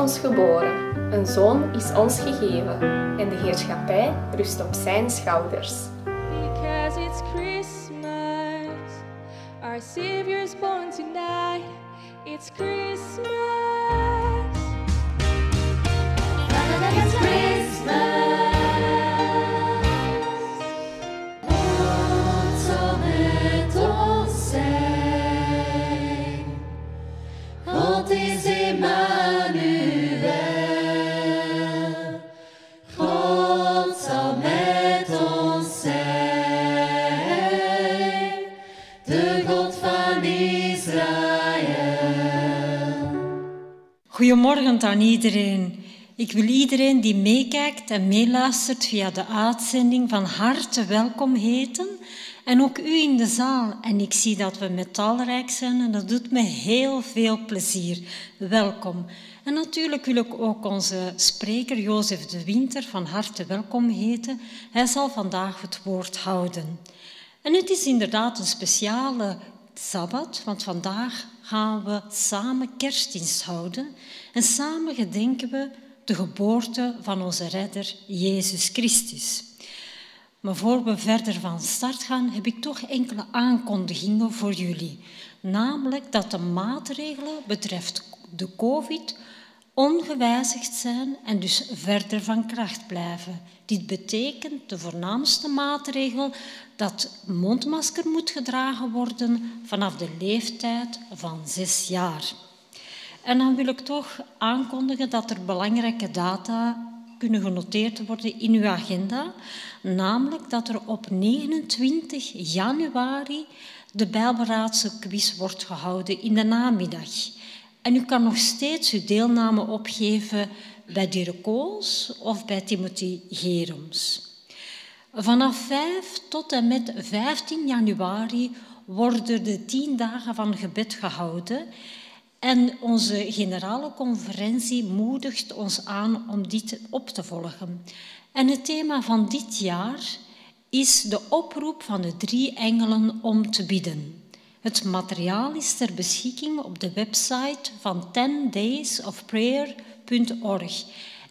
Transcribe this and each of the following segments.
ons geboren, een zoon is ons gegeven en de heerschappij rust op zijn schouders. Aan iedereen. Ik wil iedereen die meekijkt en meeluistert via de uitzending van harte welkom heten. En ook u in de zaal. En ik zie dat we met talrijk zijn en dat doet me heel veel plezier. Welkom. En natuurlijk wil ik ook onze spreker Jozef de Winter van harte welkom heten. Hij zal vandaag het woord houden. En het is inderdaad een speciale Sabbat, want vandaag gaan we samen kerstdienst houden en samen gedenken we de geboorte van onze redder Jezus Christus. Maar voor we verder van start gaan, heb ik toch enkele aankondigingen voor jullie. Namelijk dat de maatregelen betreft de COVID ongewijzigd zijn en dus verder van kracht blijven. Dit betekent de voornaamste maatregel dat mondmasker moet gedragen worden vanaf de leeftijd van zes jaar. En dan wil ik toch aankondigen dat er belangrijke data kunnen genoteerd worden in uw agenda. Namelijk dat er op 29 januari de Bijbelraadse quiz wordt gehouden in de namiddag. En u kan nog steeds uw deelname opgeven bij Dirk Koos of bij Timothy Gerums. Vanaf 5 tot en met 15 januari worden de tien dagen van gebed gehouden. En onze generale conferentie moedigt ons aan om dit op te volgen. En het thema van dit jaar is de oproep van de drie engelen om te bidden. Het materiaal is ter beschikking op de website van 10daysofprayer.org.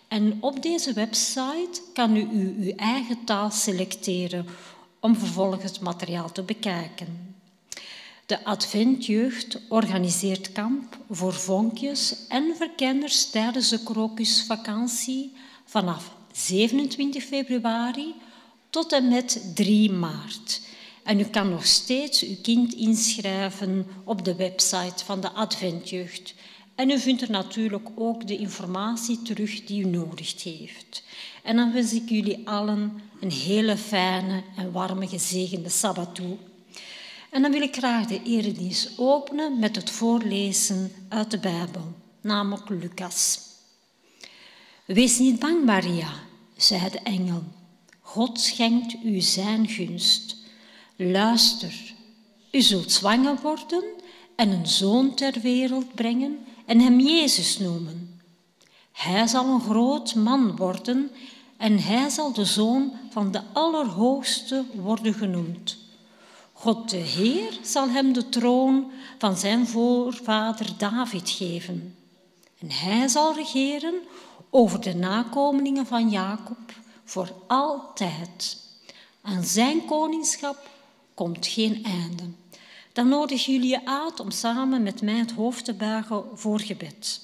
En op deze website kan u uw eigen taal selecteren om vervolgens het materiaal te bekijken. De Adventjeugd organiseert kamp voor vonkjes en verkenners tijdens de krokusvakantie vanaf 27 februari tot en met 3 maart. En u kan nog steeds uw kind inschrijven op de website van de Adventjeugd. En u vindt er natuurlijk ook de informatie terug die u nodig heeft. En dan wens ik jullie allen een hele fijne en warme gezegende Sabbat toe. En dan wil ik graag de eredienst openen met het voorlezen uit de Bijbel, namelijk Lucas. Wees niet bang, Maria, zei de engel. God schenkt u zijn gunst. Luister, u zult zwanger worden en een zoon ter wereld brengen en hem Jezus noemen. Hij zal een groot man worden en hij zal de zoon van de Allerhoogste worden genoemd. God de Heer zal hem de troon van zijn voorvader David geven. En hij zal regeren over de nakomelingen van Jacob voor altijd. Aan zijn koningschap komt geen einde. Dan nodig jullie je uit om samen met mij het hoofd te buigen voor gebed.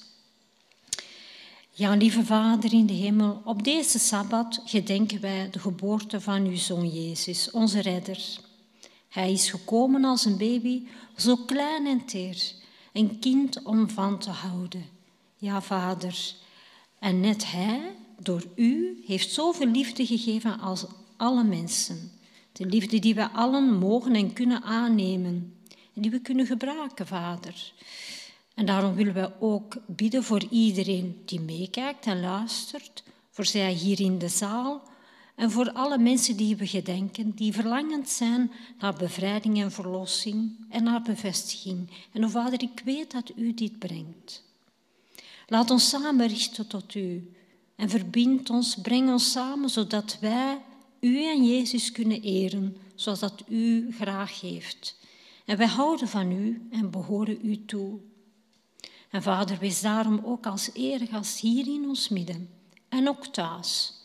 Ja, lieve Vader in de hemel, op deze Sabbat gedenken wij de geboorte van uw Zoon Jezus, onze Redder. Hij is gekomen als een baby, zo klein en teer, een kind om van te houden. Ja, Vader, en net Hij, door U, heeft zoveel liefde gegeven als alle mensen. De liefde die wij allen mogen en kunnen aannemen en die we kunnen gebruiken, Vader. En daarom willen wij ook bidden voor iedereen die meekijkt en luistert, voor zij hier in de zaal en voor alle mensen die we gedenken, die verlangend zijn naar bevrijding en verlossing en naar bevestiging. En o Vader, ik weet dat U dit brengt. Laat ons samen richten tot U en verbind ons, breng ons samen, zodat wij U en Jezus kunnen eren, zoals dat U graag heeft. En wij houden van U en behoren U toe. En vader, wees daarom ook als eregast hier in ons midden en ook thuis.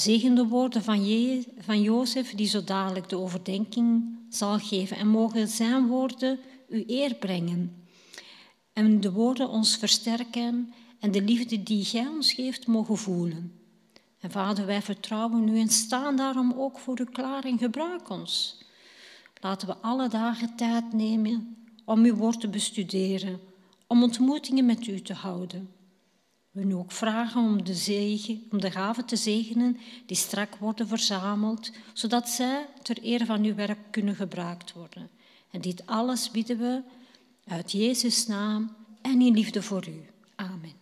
Zegen de woorden van, Je van Jozef, die zo dadelijk de overdenking zal geven. En mogen zijn woorden u eer brengen. En de woorden ons versterken en de liefde die Gij ons geeft mogen voelen. En vader, wij vertrouwen u en staan daarom ook voor u klaar en gebruik ons. Laten we alle dagen tijd nemen om uw woord te bestuderen, om ontmoetingen met u te houden. We nu ook vragen om de, zegen, om de gaven te zegenen die strak worden verzameld, zodat zij ter eer van uw werk kunnen gebruikt worden. En dit alles bidden we uit Jezus' naam en in liefde voor u. Amen.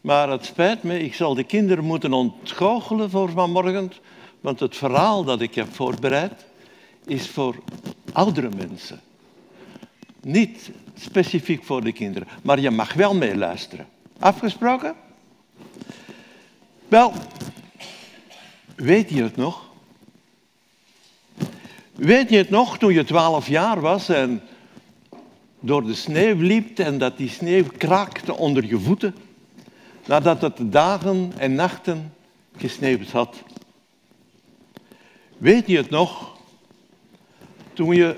Maar het spijt me, ik zal de kinderen moeten ontgoochelen voor vanmorgen, want het verhaal dat ik heb voorbereid is voor oudere mensen. Niet specifiek voor de kinderen, maar je mag wel meeluisteren. Afgesproken? Wel, weet je het nog? Weet je het nog toen je twaalf jaar was en door de sneeuw liep en dat die sneeuw kraakte onder je voeten, nadat het dagen en nachten gesneeuwd had. Weet je het nog? Toen je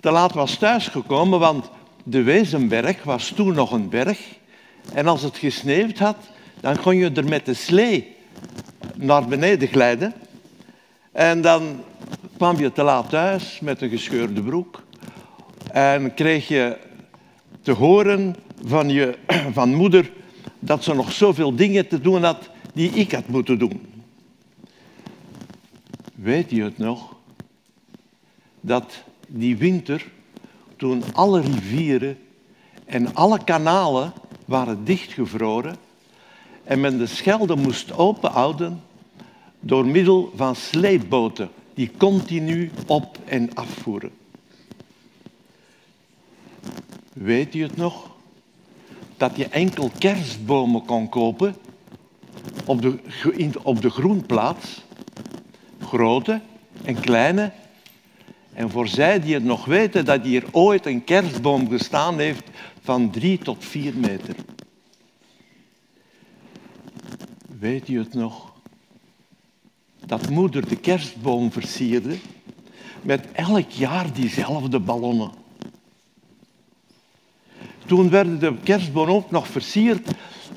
te laat was thuisgekomen, want de Wezenberg was toen nog een berg. En als het gesneeuwd had, dan kon je er met de slee naar beneden glijden. En dan kwam je te laat thuis met een gescheurde broek. En kreeg je te horen van je van moeder dat ze nog zoveel dingen te doen had die ik had moeten doen. Weet je het nog? Dat die winter, toen alle rivieren en alle kanalen waren dichtgevroren en men de Schelde moest openhouden door middel van sleepboten die continu op en afvoeren. Weet je het nog? Dat je enkel kerstbomen kon kopen op de, op de groenplaats. Grote en kleine. En voor zij die het nog weten dat hier ooit een kerstboom gestaan heeft van drie tot vier meter. Weet u het nog? Dat moeder de kerstboom versierde met elk jaar diezelfde ballonnen. Toen werden de kerstboom ook nog versierd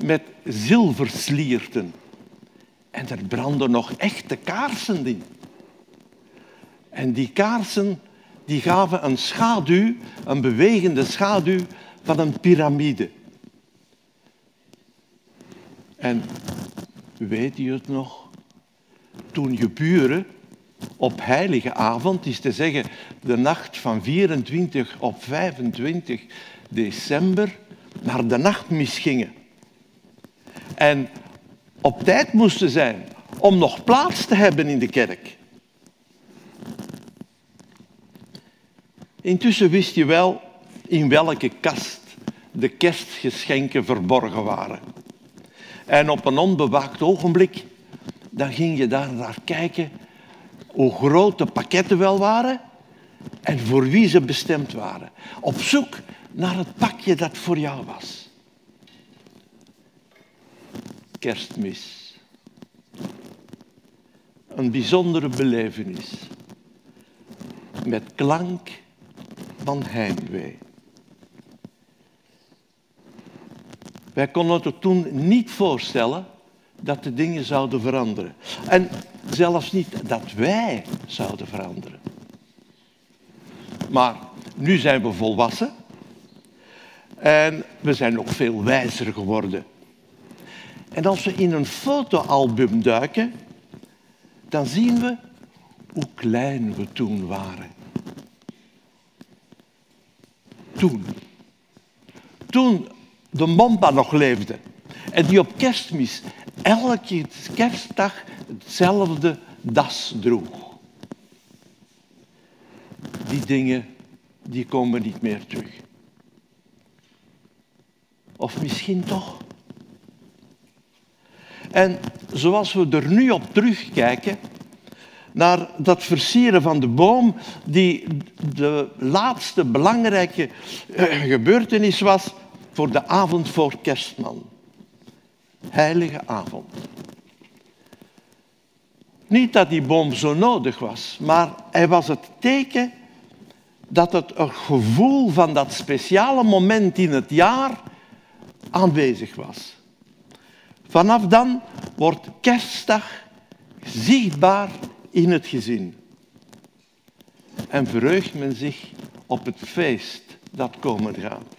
met zilverslierten. En er brandden nog echte kaarsen in. En die kaarsen die gaven een schaduw, een bewegende schaduw van een piramide. En weet u het nog? Toen je buren op heilige avond, is te zeggen de nacht van 24 op 25 december, naar de nachtmis gingen. En op tijd moesten zijn om nog plaats te hebben in de kerk. Intussen wist je wel in welke kast de kerstgeschenken verborgen waren. En op een onbewaakt ogenblik, dan ging je daar naar kijken hoe groot de pakketten wel waren en voor wie ze bestemd waren. Op zoek naar het pakje dat voor jou was. Kerstmis. Een bijzondere belevenis. Met klank van heimwee. Wij konden het toen niet voorstellen dat de dingen zouden veranderen. En zelfs niet dat wij zouden veranderen. Maar nu zijn we volwassen en we zijn ook veel wijzer geworden. En als we in een fotoalbum duiken, dan zien we hoe klein we toen waren. Toen. Toen de Momba nog leefde en die op kerstmis elke kerstdag hetzelfde das droeg. Die dingen die komen niet meer terug. Of misschien toch. En zoals we er nu op terugkijken, naar dat versieren van de boom, die de laatste belangrijke eh, gebeurtenis was voor de avond voor kerstman. Heilige avond. Niet dat die boom zo nodig was, maar hij was het teken dat het gevoel van dat speciale moment in het jaar aanwezig was. Vanaf dan wordt kerstdag zichtbaar in het gezin. En verheugt men zich op het feest dat komen gaat.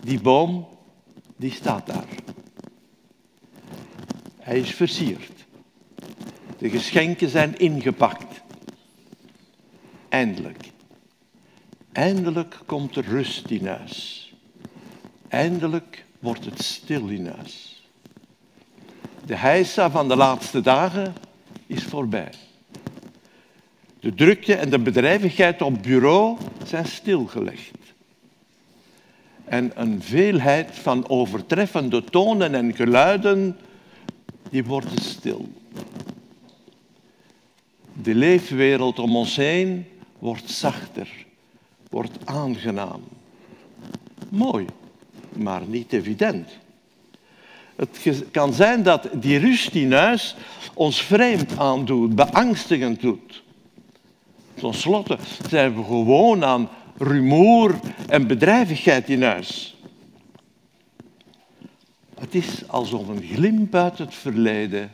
Die boom, die staat daar. Hij is versierd. De geschenken zijn ingepakt. Eindelijk. Eindelijk komt er rust in huis. Eindelijk wordt het stil in huis. De heisa van de laatste dagen is voorbij. De drukte en de bedrijvigheid op bureau zijn stilgelegd. En een veelheid van overtreffende tonen en geluiden, die worden stil. De leefwereld om ons heen wordt zachter, wordt aangenaam. Mooi maar niet evident. Het kan zijn dat die rust in huis ons vreemd aandoet, beangstigend doet. Ten slotte zijn we gewoon aan rumoer en bedrijvigheid in huis. Het is alsof een glimp uit het verleden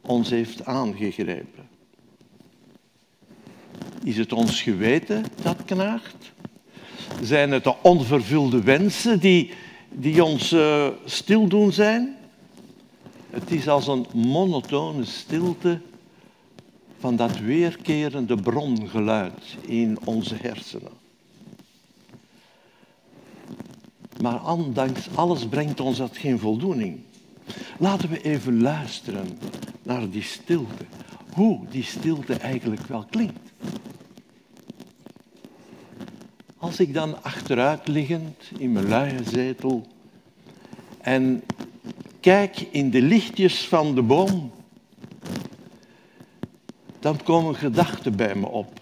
ons heeft aangegrepen. Is het ons geweten dat knaagt? Zijn het de onvervulde wensen die, die ons uh, stil doen zijn? Het is als een monotone stilte van dat weerkerende brongeluid in onze hersenen. Maar ondanks alles brengt ons dat geen voldoening. Laten we even luisteren naar die stilte. Hoe die stilte eigenlijk wel klinkt. Als ik dan achteruit liggend in mijn luie zetel en kijk in de lichtjes van de boom, dan komen gedachten bij me op.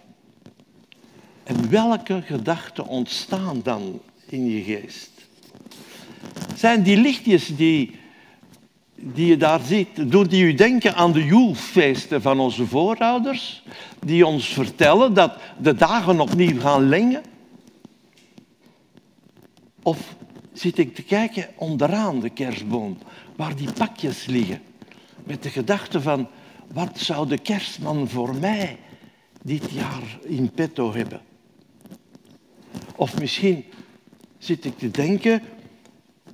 En welke gedachten ontstaan dan in je geest? Zijn die lichtjes die, die je daar ziet, doen die u denken aan de joelfeesten van onze voorouders, die ons vertellen dat de dagen opnieuw gaan lengen? Of zit ik te kijken onderaan de kerstboom, waar die pakjes liggen, met de gedachte van, wat zou de kerstman voor mij dit jaar in petto hebben? Of misschien zit ik te denken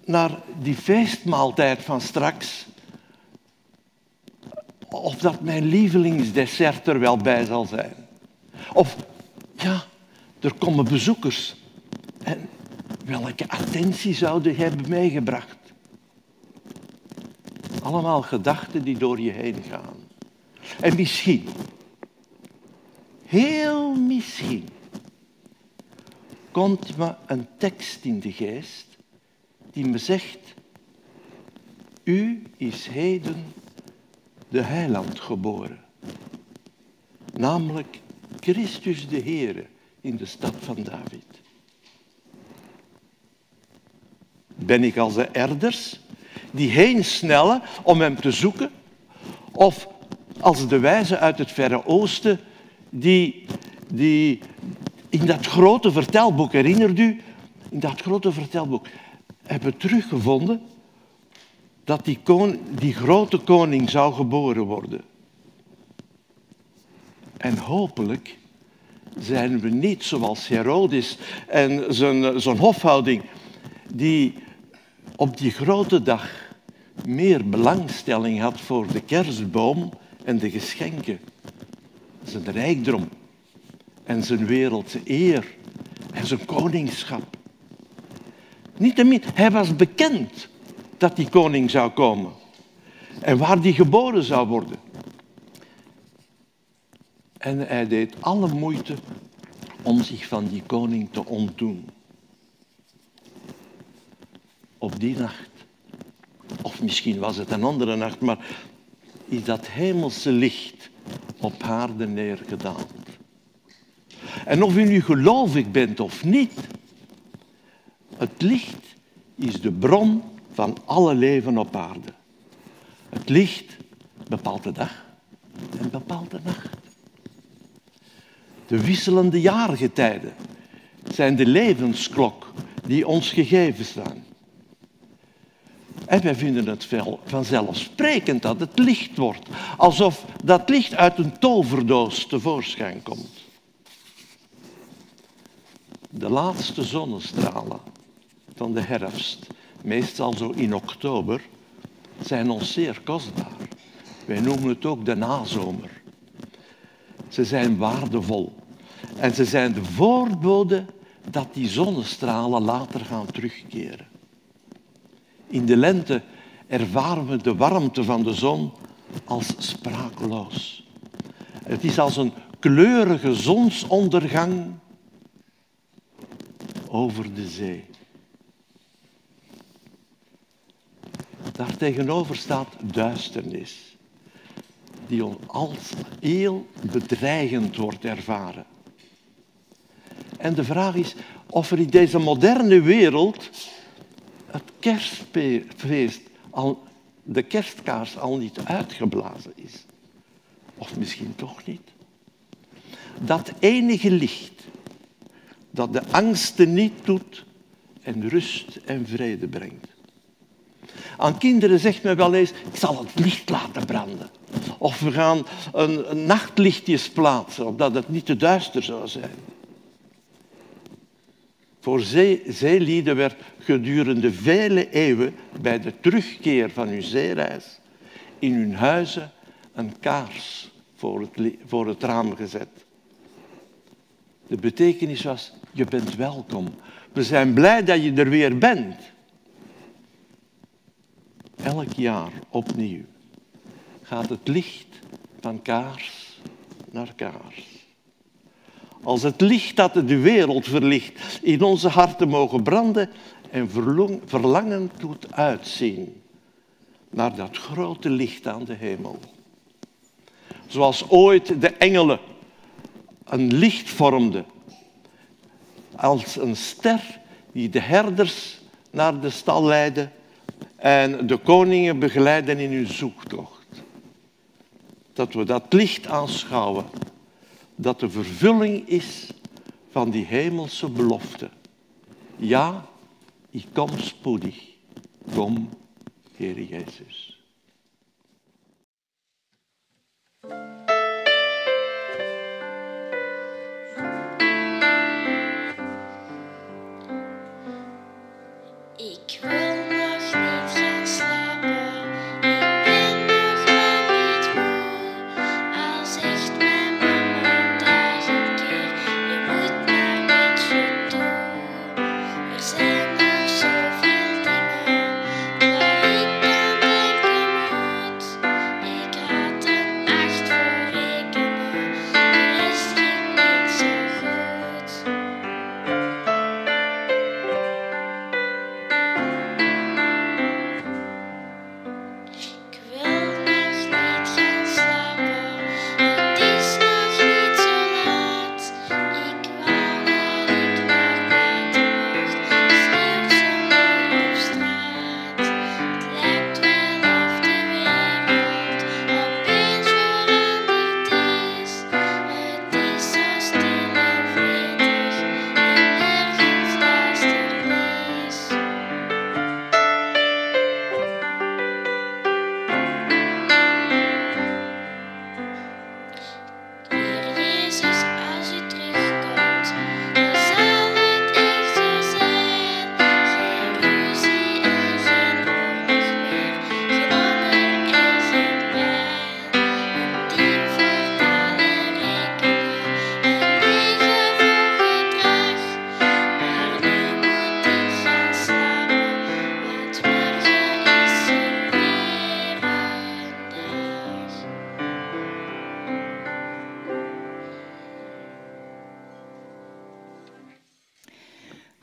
naar die feestmaaltijd van straks. Of dat mijn lievelingsdessert er wel bij zal zijn. Of ja, er komen bezoekers. En welke attentie zouden die hebben meegebracht? Allemaal gedachten die door je heen gaan. En misschien, heel misschien, komt me een tekst in de geest die me zegt, u is heden de heiland geboren, namelijk Christus de Heere in de stad van David. Ben ik als de erders die heen snellen om hem te zoeken? Of als de wijzen uit het Verre Oosten die, die in dat grote vertelboek, herinnert u, in dat grote vertelboek, hebben teruggevonden dat die, die grote koning zou geboren worden. En hopelijk zijn we niet zoals Herodes en zijn, zijn hofhouding, die op die grote dag meer belangstelling had voor de kerstboom en de geschenken, zijn rijkdom en zijn wereldse eer en zijn koningschap. Niettemin, hij was bekend dat die koning zou komen en waar die geboren zou worden. En hij deed alle moeite om zich van die koning te ontdoen. Op die nacht, of misschien was het een andere nacht, maar is dat hemelse licht op aarde neergedaald. En of u nu gelovig bent of niet, het licht is de bron van alle leven op aarde. Het licht bepaalt de dag en bepaalt de nacht. De wisselende jaargetijden zijn de levensklok die ons gegeven staan. En wij vinden het vanzelfsprekend dat het licht wordt, alsof dat licht uit een toverdoos tevoorschijn komt. De laatste zonnestralen van de herfst, meestal zo in oktober, zijn ons zeer kostbaar. Wij noemen het ook de nazomer. Ze zijn waardevol en ze zijn de voorbode dat die zonnestralen later gaan terugkeren. In de lente ervaren we de warmte van de zon als sprakeloos. Het is als een kleurige zonsondergang over de zee. Daartegenover staat duisternis, die als heel bedreigend wordt ervaren. En de vraag is of er in deze moderne wereld het kerstfeest, al, de kerstkaars al niet uitgeblazen is. Of misschien toch niet. Dat enige licht dat de angsten niet doet en rust en vrede brengt. Aan kinderen zegt men wel eens, ik zal het licht laten branden. Of we gaan een, nachtlichtjes plaatsen, opdat het niet te duister zou zijn. Voor zee, zeelieden werd gedurende vele eeuwen bij de terugkeer van hun zeereis in hun huizen een kaars voor het, voor het raam gezet. De betekenis was, je bent welkom. We zijn blij dat je er weer bent. Elk jaar opnieuw gaat het licht van kaars naar kaars. Als het licht dat de wereld verlicht in onze harten mogen branden en verlangen doet uitzien naar dat grote licht aan de hemel. Zoals ooit de engelen een licht vormden. Als een ster die de herders naar de stal leidde en de koningen begeleiden in hun zoektocht. Dat we dat licht aanschouwen. Dat de vervulling is van die hemelse belofte. Ja, ik kom spoedig. Kom, Heer Jezus.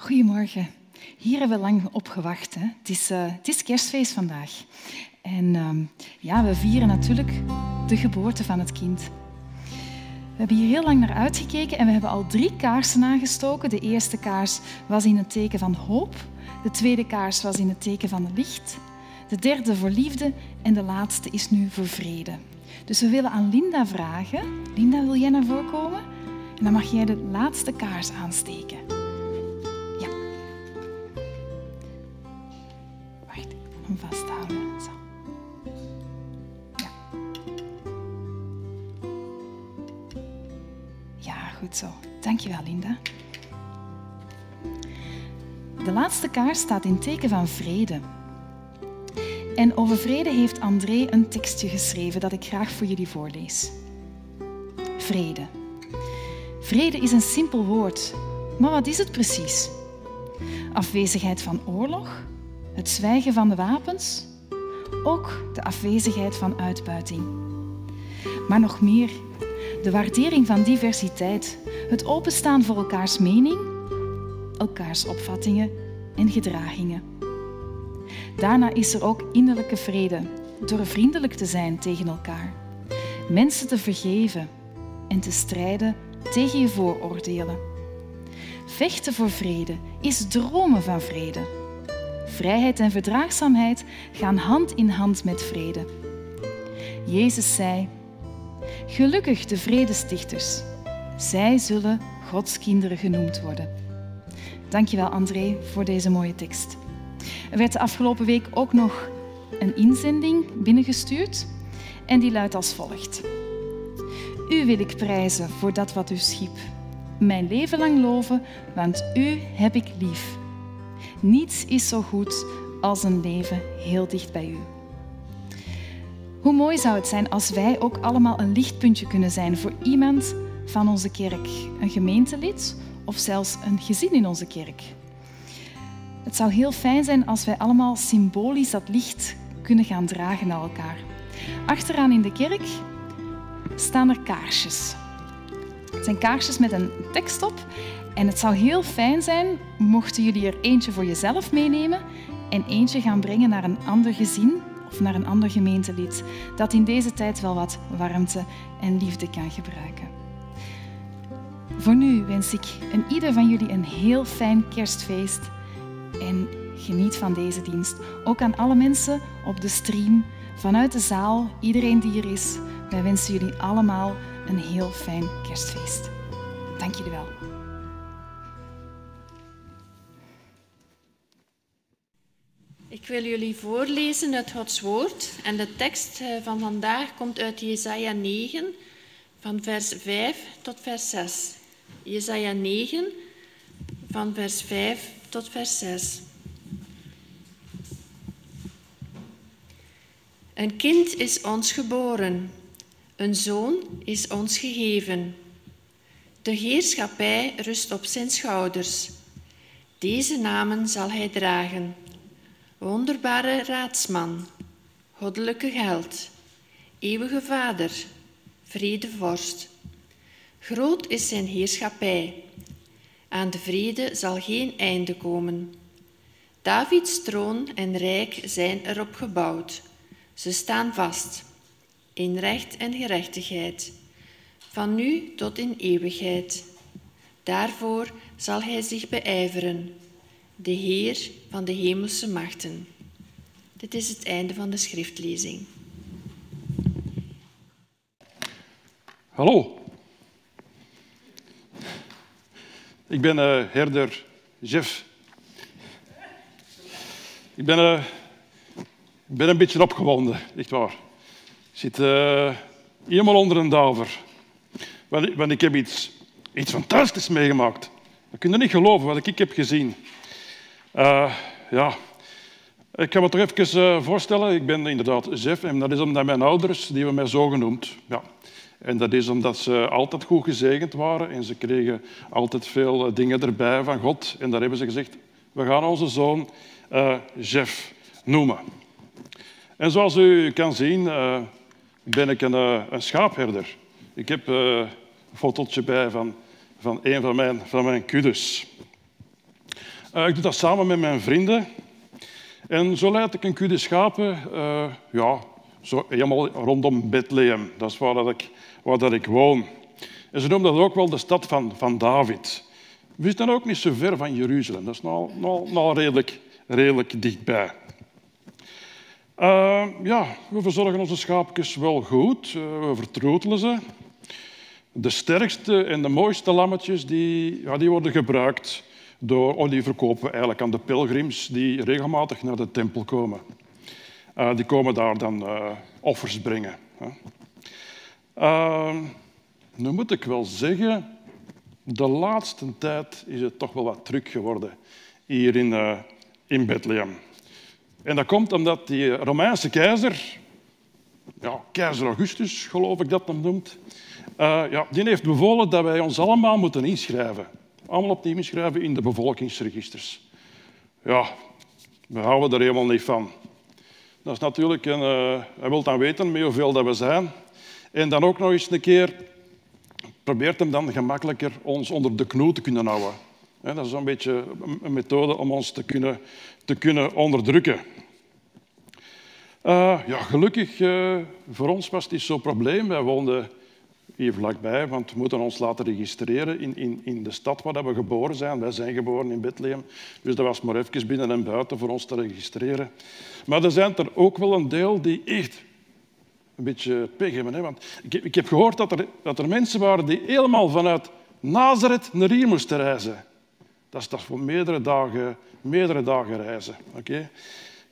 Goedemorgen. Hier hebben we lang op gewacht. Hè. Het, is, eh, het is kerstfeest vandaag. En ehm, ja, we vieren natuurlijk de geboorte van het kind. We hebben hier heel lang naar uitgekeken en we hebben al drie kaarsen aangestoken. De eerste kaars was in het teken van hoop. De tweede kaars was in het teken van licht. De derde voor liefde en de laatste is nu voor vrede. Dus we willen aan Linda vragen. Linda, wil jij naar voren komen? En dan mag jij de laatste kaars aansteken. Dankjewel, Linda. De laatste kaars staat in teken van vrede. En over vrede heeft André een tekstje geschreven dat ik graag voor jullie voorlees. Vrede. Vrede is een simpel woord, maar wat is het precies? Afwezigheid van oorlog, het zwijgen van de wapens, ook de afwezigheid van uitbuiting. Maar nog meer, de waardering van diversiteit, het openstaan voor elkaars mening, elkaars opvattingen en gedragingen. Daarna is er ook innerlijke vrede, door vriendelijk te zijn tegen elkaar, mensen te vergeven en te strijden tegen je vooroordelen. Vechten voor vrede is dromen van vrede. Vrijheid en verdraagzaamheid gaan hand in hand met vrede. Jezus zei: Gelukkig de vredestichters, zij zullen Gods kinderen genoemd worden. Dankjewel André voor deze mooie tekst. Er werd de afgelopen week ook nog een inzending binnengestuurd en die luidt als volgt. U wil ik prijzen voor dat wat u schiep. Mijn leven lang loven, want u heb ik lief. Niets is zo goed als een leven heel dicht bij u. Hoe mooi zou het zijn als wij ook allemaal een lichtpuntje kunnen zijn voor iemand van onze kerk, een gemeentelid of zelfs een gezin in onze kerk. Het zou heel fijn zijn als wij allemaal symbolisch dat licht kunnen gaan dragen naar elkaar. Achteraan in de kerk staan er kaarsjes. Het zijn kaarsjes met een tekst op. En het zou heel fijn zijn mochten jullie er eentje voor jezelf meenemen en eentje gaan brengen naar een ander gezin of naar een ander gemeentelid dat in deze tijd wel wat warmte en liefde kan gebruiken. Voor nu wens ik een ieder van jullie een heel fijn kerstfeest en geniet van deze dienst. Ook aan alle mensen op de stream, vanuit de zaal, iedereen die er is. Wij wensen jullie allemaal een heel fijn kerstfeest. Dank jullie wel. Ik wil jullie voorlezen uit Gods woord en de tekst eh, van vandaag komt uit Jesaja 9 van vers 5 tot vers 6. Jesaja 9 van vers 5 tot vers 6. Een kind is ons geboren, een zoon is ons gegeven. De heerschappij rust op zijn schouders. Deze namen zal hij dragen. Wonderbare raadsman, goddelijke held, eeuwige vader, vredevorst. Groot is zijn heerschappij. Aan de vrede zal geen einde komen. Davids troon en rijk zijn erop gebouwd. Ze staan vast in recht en gerechtigheid, van nu tot in eeuwigheid. Daarvoor zal hij zich beijveren, de Heer van de hemelse machten. Dit is het einde van de schriftlezing. Hallo. Ik ben eh, herder Jeff. Ik ben, eh, ben een beetje opgewonden, echt waar. Ik zit eh, helemaal onder een dauver. Want, want ik heb iets, iets fantastisch meegemaakt. Dat kun je niet geloven wat ik heb gezien. Eh, ja, ik ga me toch even eh, voorstellen. Ik ben inderdaad Jeff en dat is omdat mijn ouders, die hebben mij zo genoemd. Ja. En dat is omdat ze altijd goed gezegend waren en ze kregen altijd veel eh, dingen erbij van God. En daar hebben ze gezegd, we gaan onze zoon eh, Jeff noemen. En zoals u kan zien, ben ik een, schaapherder. Ik heb een fotootje bij van, van een van mijn, van mijn kuddes. Eh, ik doe dat samen met mijn vrienden. En zo leid ik een kudde schapen, eh, ja, zo helemaal rondom Bethlehem. Dat is waar, dat ik, waar dat ik woon. En ze noemen dat ook wel de stad van, van David. We zitten ook niet zo ver van Jeruzalem. Dat is nou, nou, nou redelijk, redelijk dichtbij. Eh, ja, we verzorgen onze schaapjes wel goed. We vertroetelen ze. De sterkste en de mooiste lammetjes die, ja, die worden gebruikt door, die verkopen we eigenlijk aan de pelgrims die regelmatig naar de tempel komen. Eh, die komen daar dan eh, offers brengen. Eh, nu moet ik wel zeggen, de laatste tijd is het toch wel wat druk geworden hier in, in Bethlehem. En dat komt omdat die Romeinse keizer, ja, keizer Augustus geloof ik dat men noemt, ja, die heeft bevolen dat wij ons allemaal moeten inschrijven. Allemaal opnieuw inschrijven in de bevolkingsregisters. Ja, we houden er helemaal niet van. Dat is natuurlijk een... eh, hij wil dan weten met hoeveel dat we zijn. En dan ook nog eens een keer probeert hem dan gemakkelijker ons onder de knoe te kunnen houden. Dat is een beetje een methode om ons te kunnen, te kunnen onderdrukken. Eh, ja, gelukkig eh, voor ons was niet zo'n probleem. Wij woonden hier vlakbij, want we moeten ons laten registreren in, in, in de stad waar we geboren zijn. Wij zijn geboren in Bethlehem, dus dat was maar even binnen en buiten voor ons te registreren. Maar er zijn er ook wel een deel die echt een beetje pech hebben. Hè? Want ik, ik heb gehoord dat er, dat er mensen waren die helemaal vanuit Nazareth naar hier moesten reizen. Dat is, is voor meerdere dagen, meerdere dagen reizen. oké?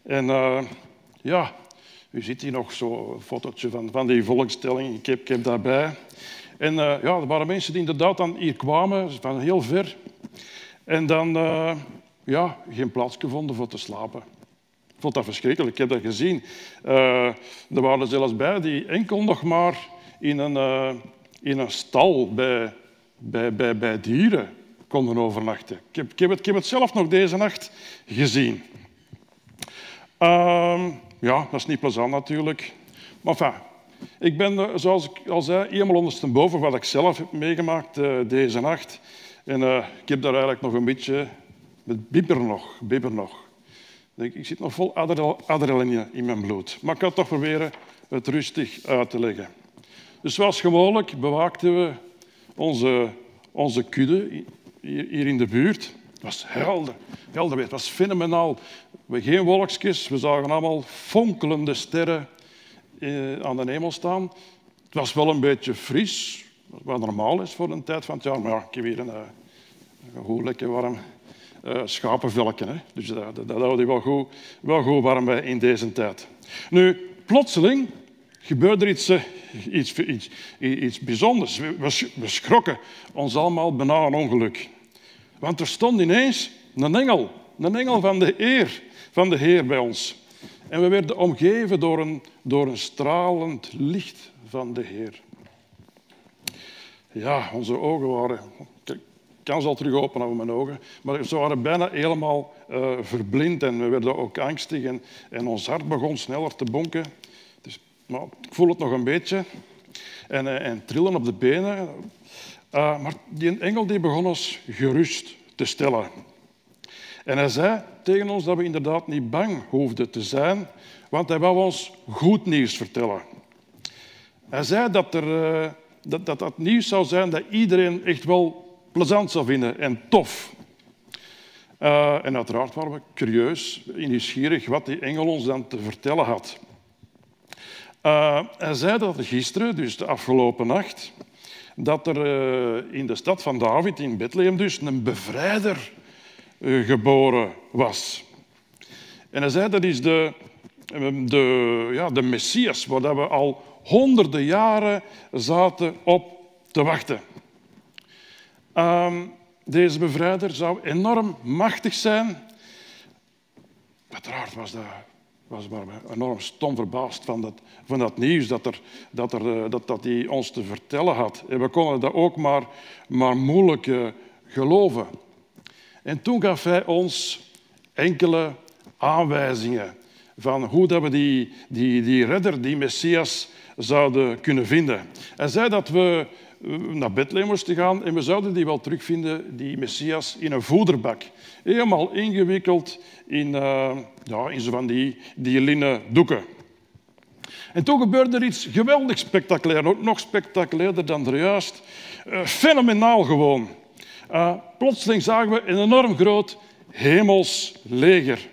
En eh, ja, u ziet hier nog zo'n fotootje van, van die volkstelling. Ik heb, ik heb daarbij. En eh, ja, er waren mensen die inderdaad dan hier kwamen, van heel ver. En dan eh, ja, geen plaats gevonden voor te slapen. Ik vond dat verschrikkelijk. Ik heb dat gezien. Eh, er waren er zelfs bij die enkel nog maar in een, in een stal bij, bij, bij, bij dieren konden overnachten. Ik heb, ik, heb het, ik heb het zelf nog deze nacht gezien. Ja, dat is niet plezant natuurlijk. Maar enfin, ik ben, zoals ik al zei, helemaal ondersteboven wat ik zelf heb meegemaakt eh, deze nacht. En eh, ik heb daar eigenlijk nog een beetje... Met bibber nog, bibber nog. ik, ik zit nog vol adrenal- adrenaline in mijn bloed. Maar ik kan toch proberen het rustig uit te leggen. Dus zoals gewoonlijk bewaakten we onze, onze kudde hier in de buurt. Het was helder, helder weer. Het was fenomenaal. We geen wolkjes, we zagen allemaal fonkelende sterren eh, aan de hemel staan. Het was wel een beetje fris, wat normaal is voor een tijd van het jaar. Maar ja, ik heb hier een, eh, een lekker warm eh schapenvelken. Hè. Dus dat, dat, dat wel goed, wel goed warm bij in deze tijd. Nu, plotseling gebeurde er iets, iets, iets, iets bijzonders. We, we schrokken ons allemaal bijna een ongeluk. Want er stond ineens een engel, een engel van de eer van de Heer bij ons. En we werden omgeven door een, door een stralend licht van de Heer. Ja, onze ogen waren... Ik kan ze al terug openen op mijn ogen. Maar ze waren bijna helemaal eh, verblind en we werden ook angstig. En, en ons hart begon sneller te bonken. Dus, maar ik voel het nog een beetje. En, eh, en trillen op de benen. Eh, maar die engel die begon ons gerust te stellen. En hij zei tegen ons dat we inderdaad niet bang hoefden te zijn, want hij wou ons goed nieuws vertellen. Hij zei dat, er, eh, dat, dat dat nieuws zou zijn dat iedereen echt wel plezant zou vinden en tof. Eh, en uiteraard waren we curieus nieuwsgierig wat die engel ons dan te vertellen had. Hij zei dat er gisteren, dus de afgelopen nacht, dat er eh, in de stad van David, in Bethlehem dus, een bevrijder eh, geboren was. En hij zei dat is de, de, ja, de Messias, waar we al honderden jaren zaten op te wachten. Ehm, deze bevrijder zou enorm machtig zijn. Uiteraard was, dat, was maar enorm stom verbaasd van dat, van dat nieuws dat, er, dat, er, eh, dat, dat hij ons te vertellen had. En we konden dat ook maar, maar moeilijk eh, geloven. En toen gaf hij ons enkele aanwijzingen van hoe dat we die, die, die redder, die Messias, zouden kunnen vinden. Hij zei dat we naar Bethlehem moesten gaan en we zouden die wel terugvinden, die Messias, in een voederbak. Helemaal ingewikkeld in, eh, ja, in zo van die, die linnen doeken. En toen gebeurde er iets geweldig spectaculair, ook nog spectaculairder dan er juist. Eh, fenomenaal gewoon. Uh, plotseling zagen we een enorm groot hemels leger.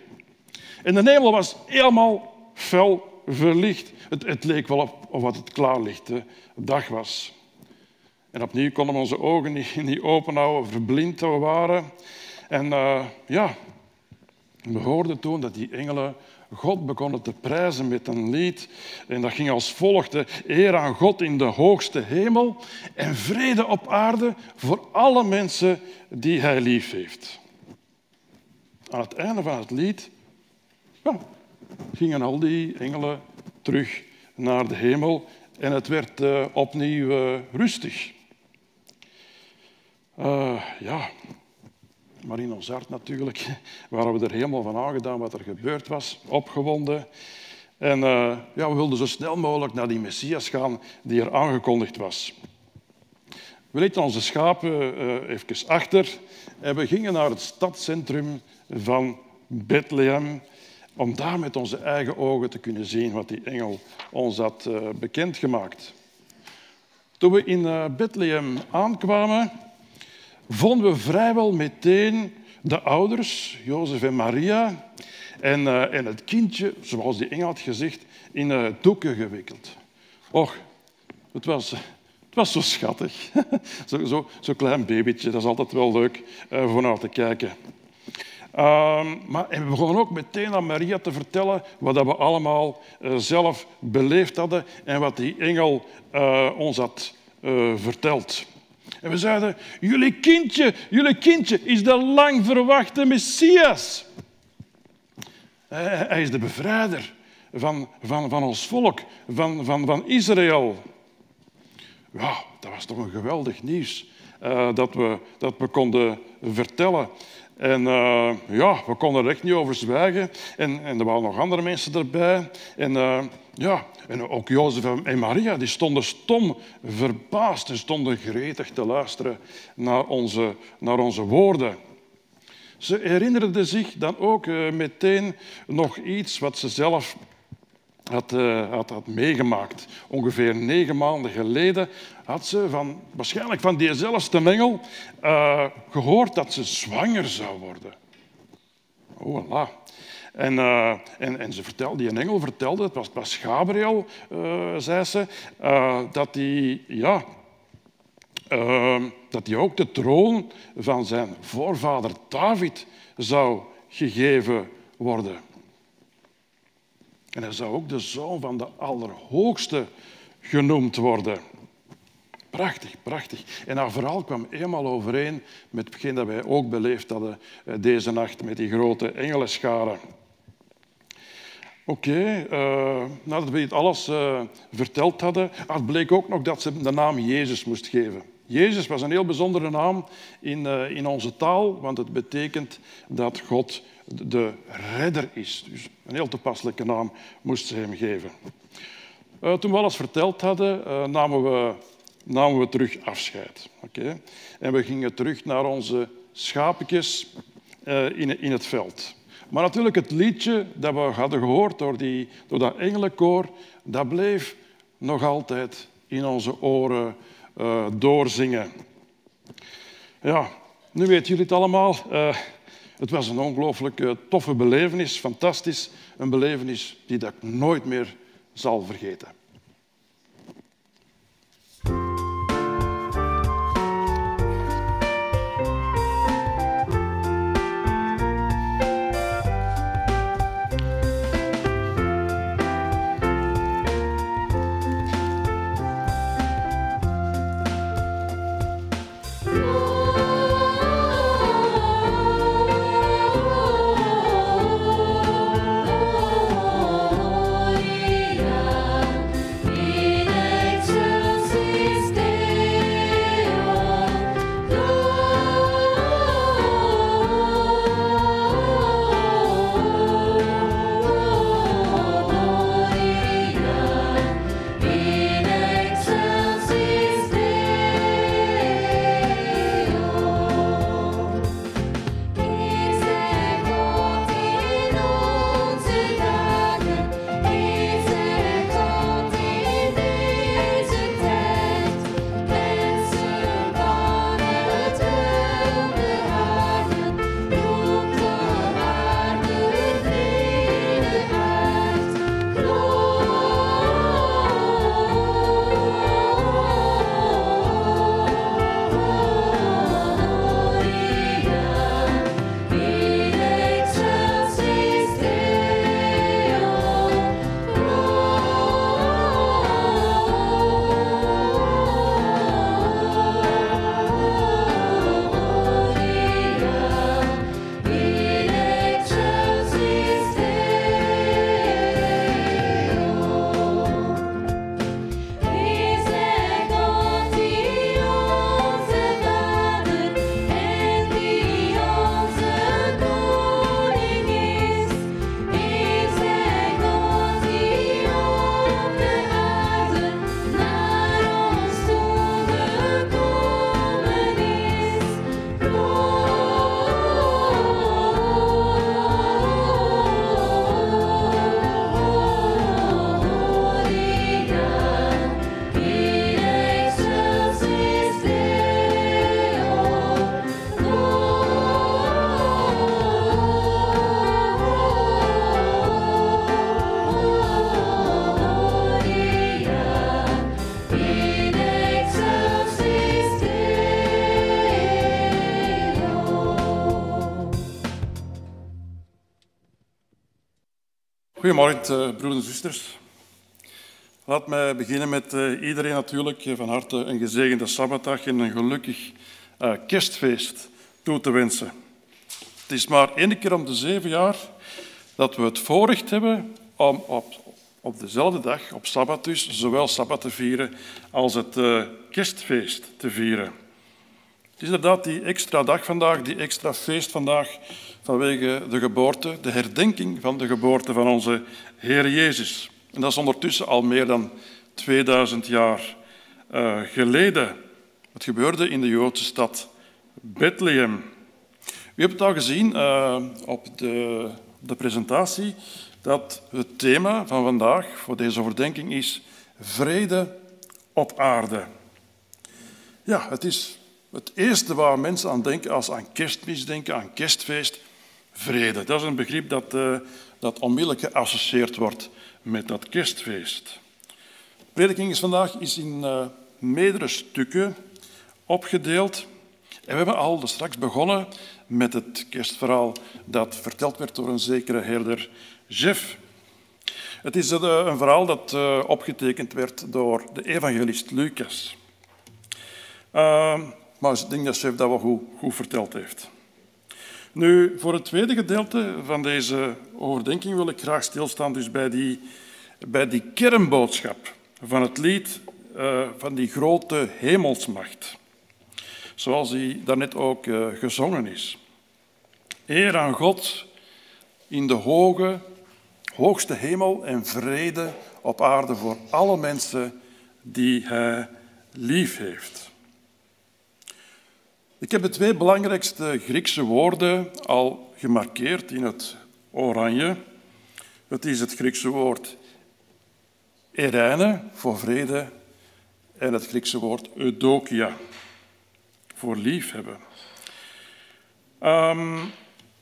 En de hemel was helemaal fel verlicht. Het, het leek wel op, of wat het klaarlichte dag was. En opnieuw konden we onze ogen niet, niet open houden, verblind waren. En uh, ja, we hoorden toen dat die engelen God begonnen te prijzen met een lied. En dat ging als volgt. Eer aan God in de hoogste hemel en vrede op aarde voor alle mensen die hij lief heeft. Aan het einde van het lied ja, gingen al die engelen terug naar de hemel en het werd eh, opnieuw eh, rustig. Eh, ja, maar in ons hart natuurlijk waren we er helemaal van aangedaan wat er gebeurd was, opgewonden. En eh, ja, we wilden zo snel mogelijk naar die Messias gaan die er aangekondigd was. We lieten onze schapen eh, even achter en we gingen naar het stadscentrum van Bethlehem om daar met onze eigen ogen te kunnen zien wat die engel ons had bekendgemaakt. Toen we in eh, Bethlehem aankwamen, vonden we vrijwel meteen de ouders, Jozef en Maria, en, eh, en het kindje, zoals die engel had gezegd, in eh, doeken gewikkeld. Och, het was, het was zo schattig. Zo'n zo, zo klein babytje, dat is altijd wel leuk eh, voor naar te kijken. Ehm, maar en we begonnen ook meteen aan Maria te vertellen wat we allemaal zelf beleefd hadden en wat die engel ons had verteld. En we zeiden, jullie kindje, jullie kindje is de lang verwachte Messias. Hij is de bevrijder van, van, van ons volk, van, van, van Israël. Ja, dat was toch een geweldig nieuws eh, dat, we, dat we konden vertellen. En eh, ja, we konden er echt niet over zwijgen. En, en er waren nog andere mensen erbij. En, eh, ja, en ook Jozef en- Maria die stonden stom verbaasd en stonden gretig te luisteren naar onze, naar onze woorden. Ze herinnerde zich dan ook eh, meteen nog iets wat ze zelf had, eh, had, meegemaakt. Ongeveer negen maanden geleden had ze van, waarschijnlijk van diezelfde engel eh, gehoord dat ze zwanger zou worden. Oh, voilà. En, eh, en, en ze vertelde, die engel vertelde, het was, het was Gabriel, zei ze, dat hij ja, dat hij ook de troon van zijn voorvader David zou gegeven worden. En hij zou ook de zoon van de Allerhoogste genoemd worden. Prachtig, prachtig. En haar verhaal kwam eenmaal overeen met hetgeen dat wij ook beleefd hadden eh, deze nacht met die grote engelenscharen. Oké, eh, nadat we dit alles eh, verteld hadden, ah, het bleek ook nog dat ze de naam Jezus moest geven. Jezus was een heel bijzondere naam in, in onze taal, want het betekent dat God de redder is. Dus een heel toepasselijke naam moest ze hem geven. Eh, toen we alles verteld hadden, eh, namen, we, namen we terug afscheid. Oké? En we gingen terug naar onze schapetjes eh, in, in het veld. Maar natuurlijk, het liedje dat we hadden gehoord door, die, door dat engelenkoor, dat bleef nog altijd in onze oren doorzingen. Ja, nu weten jullie het allemaal. Het was een ongelooflijk toffe belevenis, fantastisch. Een belevenis die ik nooit meer zal vergeten. Goedemorgen, eh, broeders en zusters. Laat mij beginnen met eh, iedereen natuurlijk van harte een gezegende Sabbatdag en een gelukkig eh, kerstfeest toe te wensen. Het is maar één keer om de zeven jaar dat we het voorrecht hebben om op, op dezelfde dag, op Sabbat dus, zowel Sabbat te vieren als het eh, kerstfeest te vieren. Het is inderdaad die extra dag vandaag, die extra feest vandaag, vanwege de geboorte, de herdenking van de geboorte van onze Heer Jezus. En dat is ondertussen al meer dan 2000 jaar eh, geleden. Het gebeurde in de Joodse stad Bethlehem. U hebt het al gezien eh, op de, de presentatie dat het thema van vandaag voor deze overdenking is vrede op aarde. Ja, het is het eerste waar mensen aan denken als aan kerstmis denken, aan kerstfeest. Vrede, dat is een begrip dat, eh, dat onmiddellijk geassocieerd wordt met dat kerstfeest. Prediking is vandaag is in eh, meerdere stukken opgedeeld. En we hebben al straks begonnen met het kerstverhaal dat verteld werd door een zekere herder Jeff. Het is eh, een verhaal dat opgetekend werd door de evangelist Lucas. Uh, maar ik denk dat Chef dat wel goed, goed verteld heeft. Nu, voor het tweede gedeelte van deze overdenking wil ik graag stilstaan dus bij, die, bij die kernboodschap van het lied uh, van die grote hemelsmacht. Zoals die daarnet ook uh, gezongen is. Eer aan God in de hoge, hoogste hemel en vrede op aarde voor alle mensen die hij lief heeft. Ik heb de twee belangrijkste Griekse woorden al gemarkeerd in het oranje. Het is het Griekse woord ereine voor vrede en het Griekse woord eudokia voor liefhebben. Um,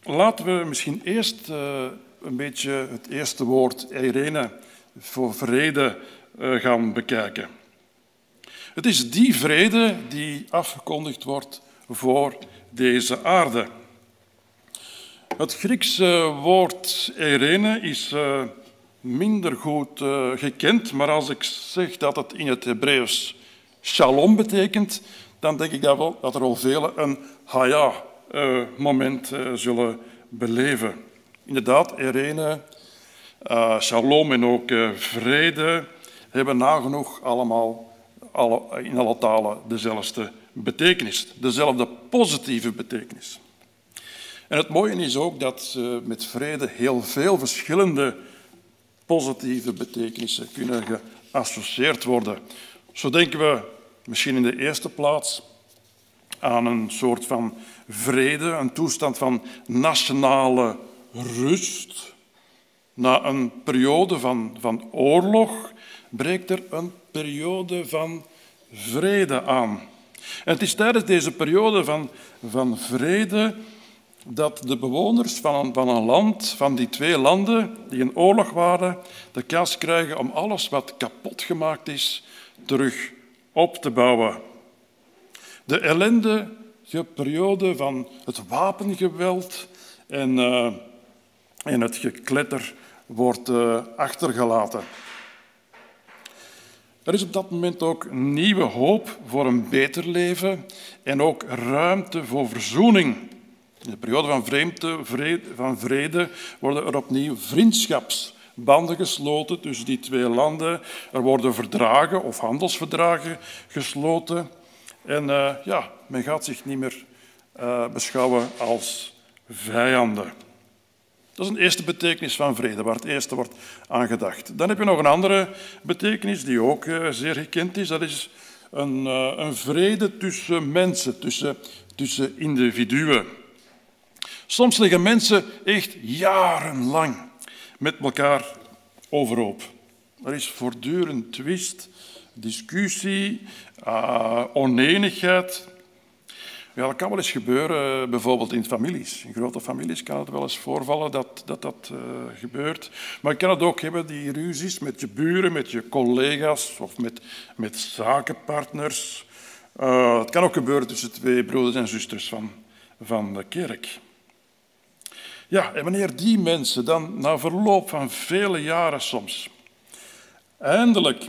laten we misschien eerst uh, een beetje het eerste woord eirene voor vrede uh, gaan bekijken. Het is die vrede die afgekondigd wordt voor deze aarde. Het Griekse woord eirene is uh, minder goed uh, gekend, maar als ik zeg dat het in het Hebreeuws shalom betekent, dan denk ik dat, wel, dat er wel velen een haya-moment uh, zullen beleven. Inderdaad, Irene, shalom en ook vrede hebben nagenoeg allemaal alle, in alle talen dezelfde betekenis, dezelfde positieve betekenis. En het mooie is ook dat uh, met vrede heel veel verschillende positieve betekenissen kunnen geassocieerd worden. Zo denken we misschien in de eerste plaats aan een soort van vrede, een toestand van nationale rust. Na een periode van, van oorlog breekt er een periode van vrede aan. Het is tijdens deze periode van, van vrede dat de bewoners van een, van een land, van die twee landen die in oorlog waren, de kans krijgen om alles wat kapot gemaakt is terug op te bouwen. De ellendige periode van het wapengeweld en, uh, en het gekletter wordt uh, achtergelaten. Er is op dat moment ook nieuwe hoop voor een beter leven en ook ruimte voor verzoening. In de periode van, vreemde, vrede, van vrede worden er opnieuw vriendschapsbanden gesloten tussen die twee landen. Er worden verdragen of handelsverdragen gesloten. En uh, ja, men gaat zich niet meer uh, beschouwen als vijanden. Dat is een eerste betekenis van vrede, waar het eerste wordt aangedacht. Dan heb je nog een andere betekenis die ook uh, zeer gekend is. Dat is een, een vrede tussen mensen, tussen, tussen individuen. Soms liggen mensen echt jarenlang met elkaar overhoop. Er is voortdurend twist, discussie, uh, oneenigheid. Ja, dat kan wel eens gebeuren, bijvoorbeeld in families. In grote families kan het wel eens voorvallen dat dat, dat uh, gebeurt. Maar je kan het ook hebben, die ruzies met je buren, met je collega's of met, met zakenpartners. Uh, het kan ook gebeuren tussen twee broeders en zusters van, van de kerk. Ja, en wanneer die mensen dan na verloop van vele jaren soms eindelijk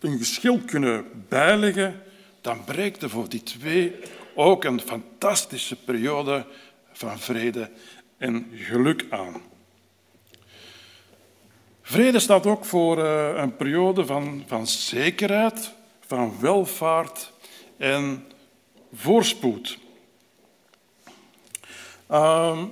een geschil kunnen bijleggen, dan breekt er voor die twee ook een fantastische periode van vrede en geluk aan. Vrede staat ook voor uh, een periode van, van zekerheid, van welvaart en voorspoed. Uh,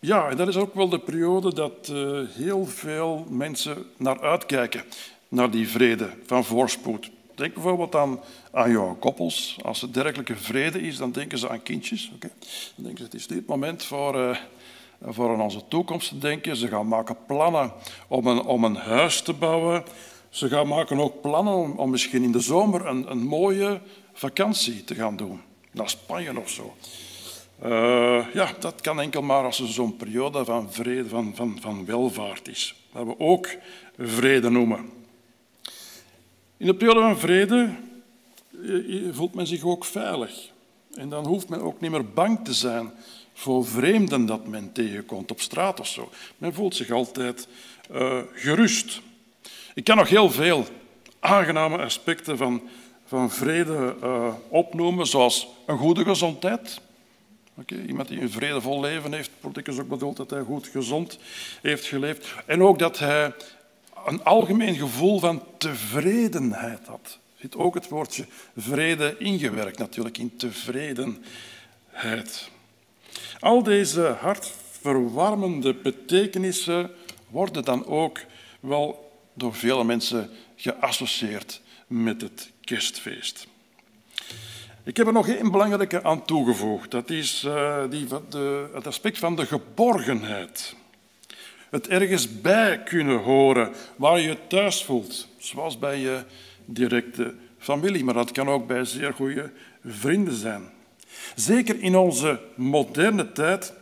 ja, en dat is ook wel de periode dat uh, heel veel mensen naar uitkijken, naar die vrede van voorspoed. Denk bijvoorbeeld aan, aan jouw koppels. Als er dergelijke vrede is, dan denken ze aan kindjes. Dan denken ze, het is dit moment voor, eh, voor aan onze toekomst te denken. Ze gaan maken plannen om een, om een huis te bouwen. Ze gaan maken ook plannen om, om misschien in de zomer een, een mooie vakantie te gaan doen. Naar Spanje of zo. Eh, ja, dat kan enkel maar als er zo'n periode van vrede, van, van, van welvaart is. Dat we ook vrede noemen. In de periode van vrede eh, voelt men zich ook veilig. En dan hoeft men ook niet meer bang te zijn voor vreemden dat men tegenkomt op straat of zo. Men voelt zich altijd eh, gerust. Ik kan nog heel veel aangename aspecten van, van vrede eh, opnoemen, zoals een goede gezondheid. Iemand die een vredevol leven heeft, politicus ook bedoeld dat hij goed gezond heeft geleefd. En ook dat hij een algemeen gevoel van tevredenheid had. Er zit ook het woordje vrede ingewerkt natuurlijk, in tevredenheid. Al deze hartverwarmende betekenissen worden dan ook wel door vele mensen geassocieerd met het kerstfeest. Ik heb er nog één belangrijke aan toegevoegd. Dat is eh, die, de, het aspect van de geborgenheid. Het ergens bij kunnen horen, waar je thuis voelt. Zoals bij je directe familie, maar dat kan ook bij zeer goede vrienden zijn. Zeker in onze moderne tijd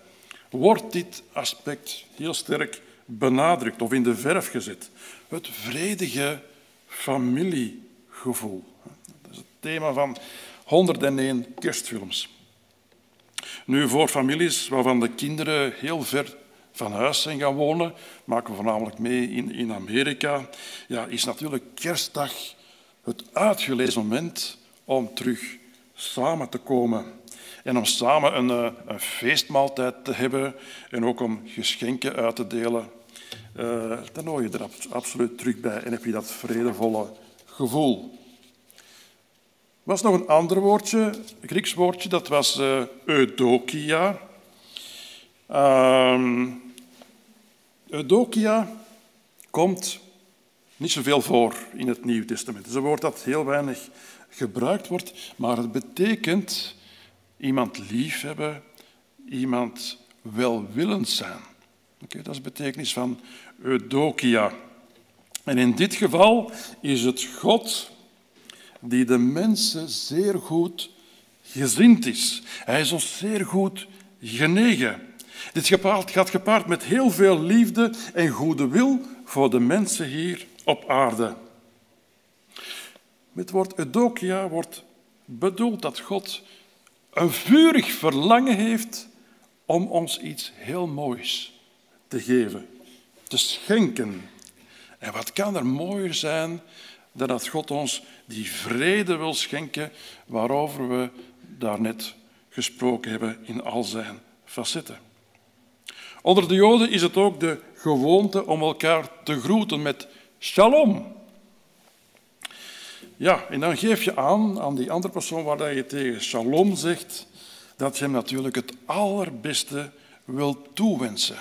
wordt dit aspect heel sterk benadrukt of in de verf gezet. Het vredige familiegevoel. Dat is het thema van 101 kerstfilms. Nu, voor families waarvan de kinderen heel ver van huis zijn gaan wonen, maken we voornamelijk mee in, in Amerika, ja, is natuurlijk kerstdag het uitgelezen moment om terug samen te komen. En om samen een, eh, een feestmaaltijd te hebben en ook om geschenken uit te delen. Uh, dan hoor je er absoluut terug bij en heb je dat vredevolle gevoel. Er was nog een ander woordje, een Grieks woordje, dat was uh, eudokia. Um, eudokia komt niet zoveel voor in het Nieuw Testament. Het is een woord dat heel weinig gebruikt wordt, maar het betekent iemand liefhebben, iemand welwillend zijn. Okay, dat is de betekenis van eudokia. En in dit geval is het God die de mensen zeer goed gezind is. Hij is ons zeer goed genegen. Dit gaat gepaard met heel veel liefde en goede wil voor de mensen hier op aarde. Met het woord eudokia wordt bedoeld dat God een vurig verlangen heeft om ons iets heel moois te geven, te schenken. En wat kan er mooier zijn dan dat God ons die vrede wil schenken waarover we daarnet gesproken hebben in al zijn facetten. Onder de Joden is het ook de gewoonte om elkaar te groeten met shalom. Ja, en dan geef je aan aan die andere persoon waar je tegen shalom zegt, dat je hem natuurlijk het allerbeste wil toewensen.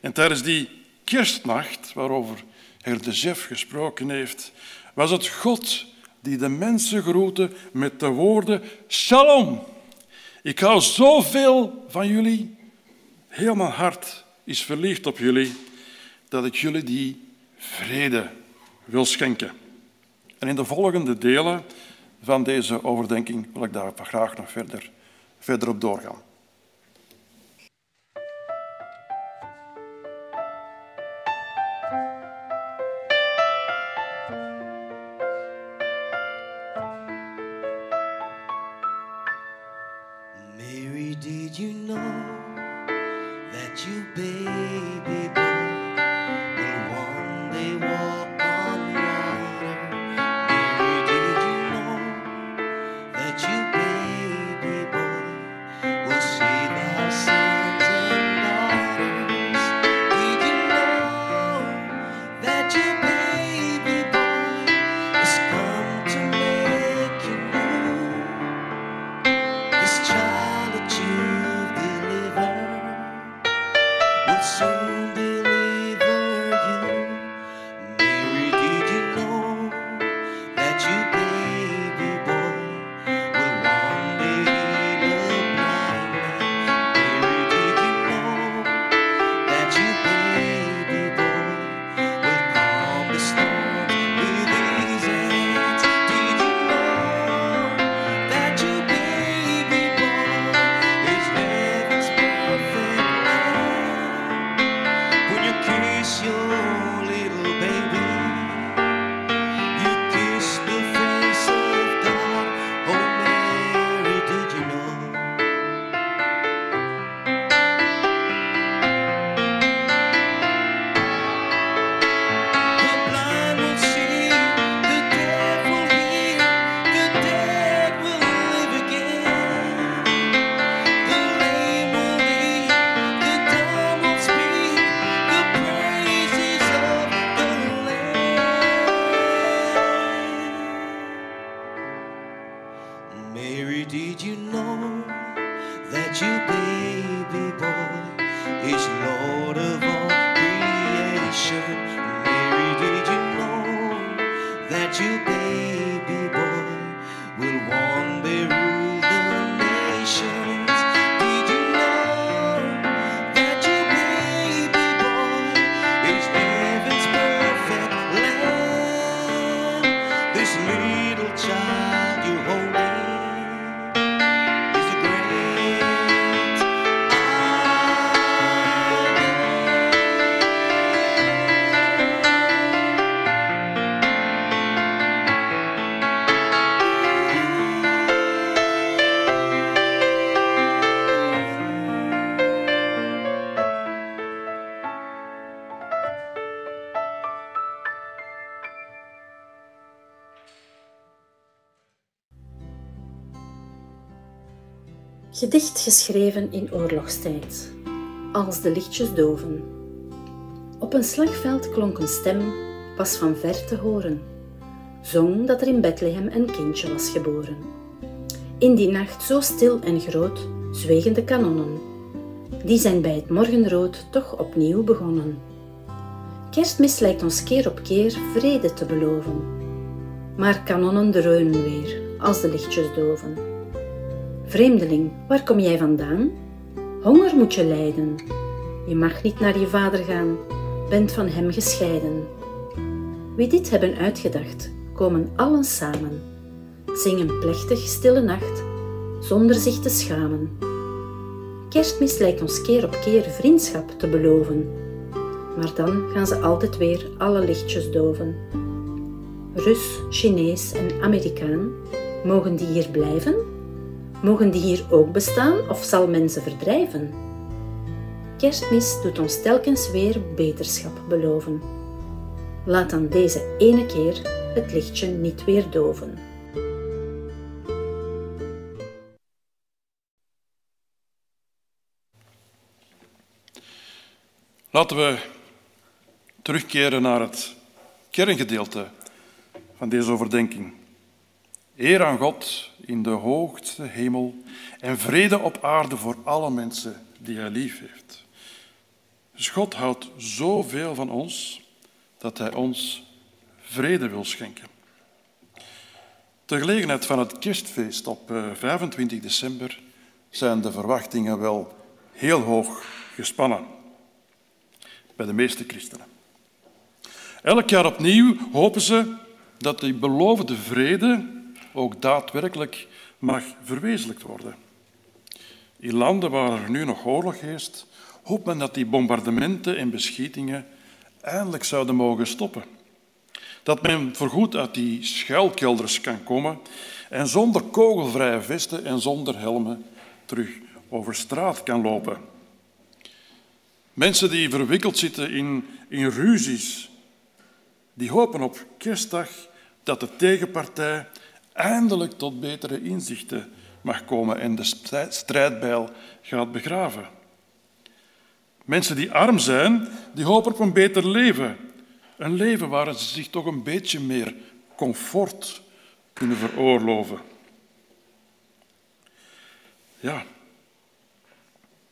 En tijdens die kerstnacht, waarover Herr de Jef gesproken heeft, was het God die de mensen groette met de woorden Shalom. Ik hou zoveel van jullie, heel mijn hart is verliefd op jullie, dat ik jullie die vrede wil schenken. En in de volgende delen van deze overdenking wil ik daar graag nog verder, verder op doorgaan. Mary, did you know you baby Gedicht geschreven in oorlogstijd. Als de lichtjes doven. Op een slagveld klonk een stem, was van ver te horen. Zong dat er in Bethlehem een kindje was geboren. In die nacht zo stil en groot zwegen de kanonnen. Die zijn bij het morgenrood toch opnieuw begonnen. Kerstmis lijkt ons keer op keer vrede te beloven. Maar kanonnen dreunen weer als de lichtjes doven. Vreemdeling, waar kom jij vandaan? Honger moet je lijden. Je mag niet naar je vader gaan, bent van hem gescheiden. Wie dit hebben uitgedacht, komen allen samen, zingen plechtig stille nacht, zonder zich te schamen. Kerstmis lijkt ons keer op keer vriendschap te beloven, maar dan gaan ze altijd weer alle lichtjes doven. Rus, Chinees en Amerikaan, mogen die hier blijven? Mogen die hier ook bestaan of zal men ze verdrijven? Kerstmis doet ons telkens weer beterschap beloven. Laat dan deze ene keer het lichtje niet weer doven. Laten we terugkeren naar het kerngedeelte van deze overdenking. Eer aan God in de hoogste hemel en vrede op aarde voor alle mensen die hij lief heeft. Dus God houdt zoveel van ons dat hij ons vrede wil schenken. Ter gelegenheid van het kerstfeest op eh, 25 december zijn de verwachtingen wel heel hoog gespannen bij de meeste christenen. Elk jaar opnieuw hopen ze dat die beloofde vrede ook daadwerkelijk mag verwezenlijkt worden. In landen waar er nu nog oorlog heerst, hoopt men dat die bombardementen en beschietingen eindelijk zouden mogen stoppen. Dat men voorgoed uit die schuilkelders kan komen en zonder kogelvrije vesten en zonder helmen terug over straat kan lopen. Mensen die verwikkeld zitten in, in ruzies, die hopen op kerstdag dat de tegenpartij eindelijk tot betere inzichten mag komen en de strijdbijl gaat begraven. Mensen die arm zijn, die hopen op een beter leven. Een leven waar ze zich toch een beetje meer comfort kunnen veroorloven. Ja.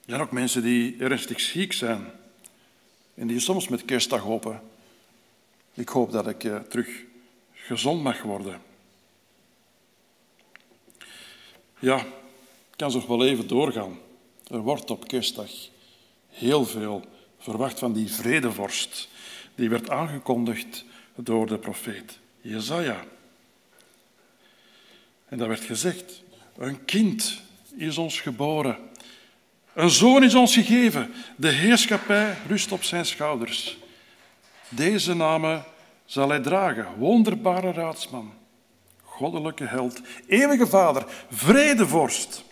Er zijn ook mensen die ernstig ziek zijn en die soms met kerstdag hopen. Ik hoop dat ik eh, terug gezond mag worden. Ja, ik kan zo wel even doorgaan. Er wordt op kerstdag heel veel verwacht van die vredevorst. Die werd aangekondigd door de profeet Jezaja. En dat werd gezegd, een kind is ons geboren. Een zoon is ons gegeven. De heerschappij rust op zijn schouders. Deze namen zal hij dragen. Wonderbare raadsman, goddelijke held, eeuwige vader, vredevorst.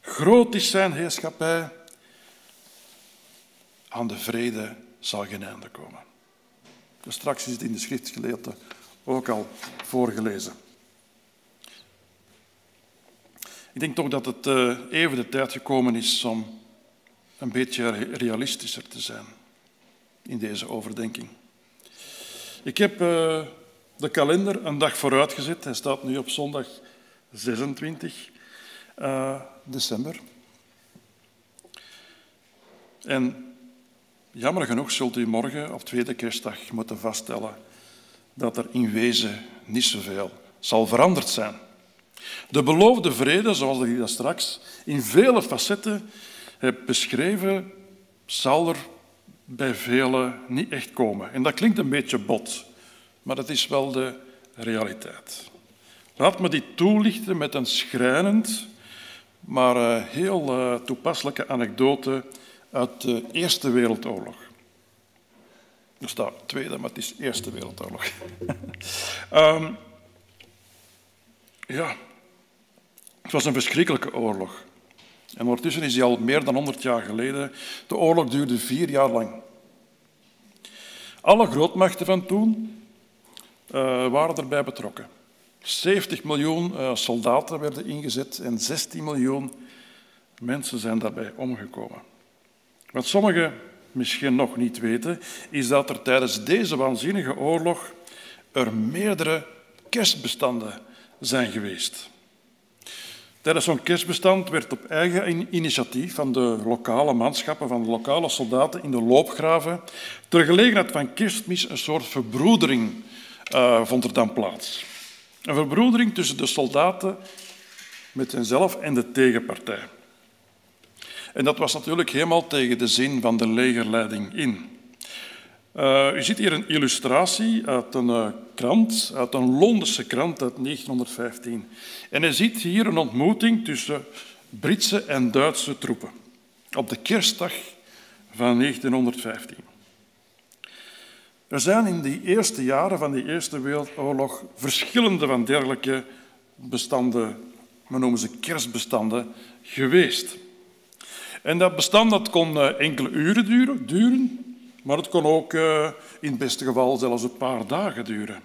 Groot is zijn heerschappij. Aan de vrede zal geen einde komen. Dus straks is het in de schriftgeleerde ook al voorgelezen. Ik denk toch dat het eh, even de tijd gekomen is om een beetje realistischer te zijn in deze overdenking. Ik heb uh, de kalender een dag vooruit gezet. Hij staat nu op zondag 26 uh, december. En jammer genoeg zult u morgen op tweede kerstdag moeten vaststellen dat er in wezen niet zoveel zal veranderd zijn. De beloofde vrede, zoals ik dat straks in vele facetten heb beschreven, zal er bij velen niet echt komen. En dat klinkt een beetje bot, maar dat is wel de realiteit. Laat me dit toelichten met een schrijnend, maar eh, heel eh, toepasselijke anekdote uit de Eerste Wereldoorlog. Er staat Tweede, maar het is Eerste Wereldoorlog. Ehm, ja, het was een verschrikkelijke oorlog. En ondertussen is die al meer dan 100 jaar geleden. De oorlog duurde vier jaar lang. Alle grootmachten van toen waren erbij betrokken. 70 miljoen eh, soldaten werden ingezet en 16 miljoen mensen zijn daarbij omgekomen. Wat sommigen misschien nog niet weten, is dat er tijdens deze waanzinnige oorlog er meerdere kerstbestanden zijn geweest. Tijdens zo'n kerstbestand werd op eigen initiatief van de lokale manschappen, van de lokale soldaten in de loopgraven, ter gelegenheid van kerstmis een soort verbroedering uh, vond er dan plaats. Een verbroedering tussen de soldaten met henzelf en de tegenpartij. En dat was natuurlijk helemaal tegen de zin van de legerleiding in. Uh, u ziet hier een illustratie uit een uh, krant, uit een Londense krant uit 1915. En u ziet hier een ontmoeting tussen Britse en Duitse troepen op de kerstdag van 1915. Er zijn in die eerste jaren van die Eerste Wereldoorlog verschillende van dergelijke bestanden, we noemen ze kerstbestanden, geweest. En dat bestand dat kon uh, enkele uren duren, duren maar het kon ook uh, in het beste geval zelfs een paar dagen duren.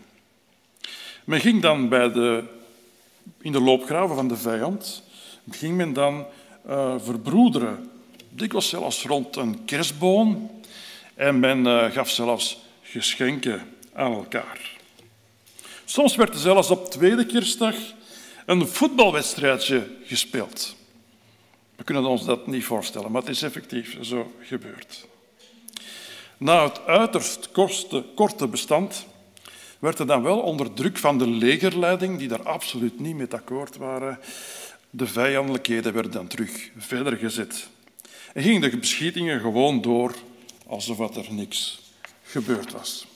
Men ging dan bij de, in de loopgraven van de vijand ging men dan uh, verbroederen. Dikwijls zelfs rond een kerstboom. En men gaf zelfs geschenken aan elkaar. Soms werd er zelfs op tweede kerstdag een voetbalwedstrijdje gespeeld. We kunnen ons dat niet voorstellen, maar het is effectief zo gebeurd. Na het uiterst korte, korte bestand werd er dan wel onder druk van de legerleiding, die daar absoluut niet mee akkoord waren, de vijandelijkheden werden dan terug verder gezet. En gingen de beschietingen gewoon door alsof er niks gebeurd was.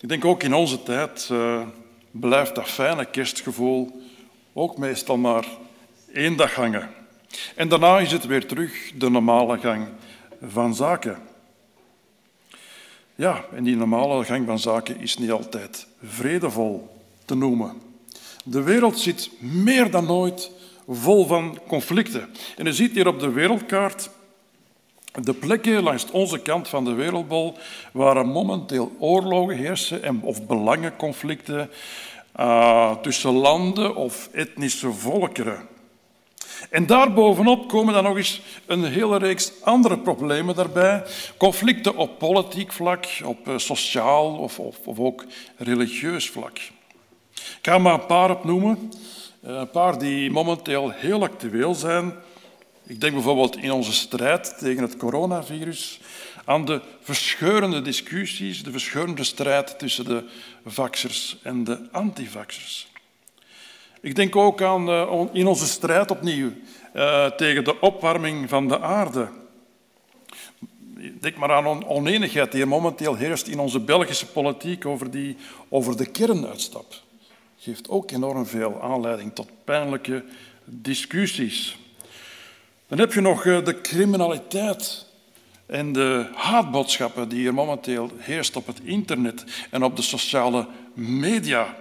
Ik denk ook in onze tijd uh, blijft dat fijne kerstgevoel ook meestal maar één dag hangen. En daarna is het weer terug de normale gang van zaken. Ja, en die normale gang van zaken is niet altijd vredevol te noemen. De wereld zit meer dan ooit vol van conflicten. En je ziet hier op de wereldkaart de plekken langs onze kant van de wereldbol waar momenteel oorlogen heersen of belangenconflicten uh, tussen landen of etnische volkeren. En daarbovenop komen dan nog eens een hele reeks andere problemen daarbij. Conflicten op politiek vlak, op sociaal of, of, of ook religieus vlak. Ik ga maar een paar opnoemen. Een paar die momenteel heel actueel zijn. Ik denk bijvoorbeeld in onze strijd tegen het coronavirus aan de verscheurende discussies, de verscheurende strijd tussen de vaxers en de antivaxers. Ik denk ook aan uh, in onze strijd opnieuw uh, tegen de opwarming van de aarde. Denk maar aan een oneenigheid die er momenteel heerst in onze Belgische politiek over, die, over de kernuitstap. Geeft ook enorm veel aanleiding tot pijnlijke discussies. Dan heb je nog uh, de criminaliteit en de haatboodschappen die er momenteel heerst op het internet en op de sociale media.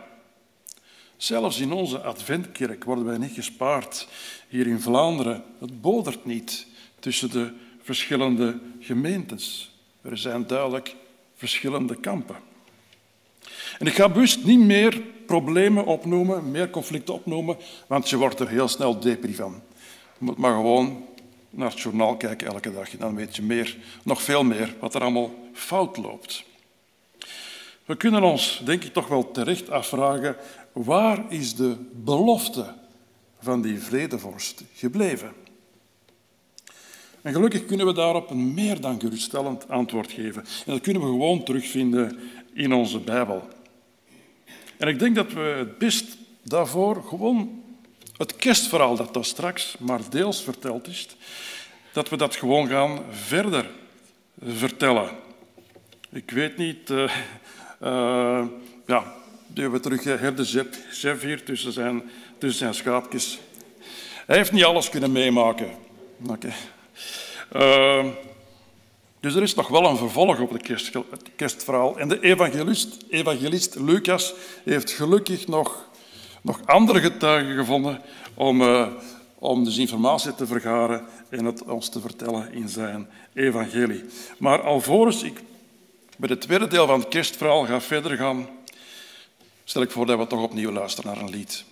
Zelfs in onze adventkerk worden wij niet gespaard. Hier in Vlaanderen, het bodert niet tussen de verschillende gemeentes. Er zijn duidelijk verschillende kampen. En ik ga bewust niet meer problemen opnoemen, meer conflicten opnoemen, want je wordt er heel snel depri van. Moet maar gewoon naar het journaal kijken elke dag. Dan weet je meer, nog veel meer wat er allemaal fout loopt. We kunnen ons, denk ik, toch wel terecht afvragen Waar is de belofte van die vredevorst gebleven? En gelukkig kunnen we daarop een meer dan geruststellend antwoord geven. En dat kunnen we gewoon terugvinden in onze Bijbel. En ik denk dat we het best daarvoor gewoon het kerstverhaal dat daar straks maar deels verteld is, dat we dat gewoon gaan verder vertellen. Ik weet niet, eh eh, ja, doen we terug eh, herde Zep, Chef hier tussen zijn, tussen zijn schaapjes. Hij heeft niet alles kunnen meemaken. Oké. Dus er is nog wel een vervolg op het kerstverhaal. En de evangelist, evangelist Lucas heeft gelukkig nog, nog andere getuigen gevonden om, eh, om dus informatie te vergaren en het ons te vertellen in zijn evangelie. Maar alvorens ik bij het tweede deel van het kerstverhaal ga verder gaan, stel ik voor dat we toch opnieuw luisteren naar een lied.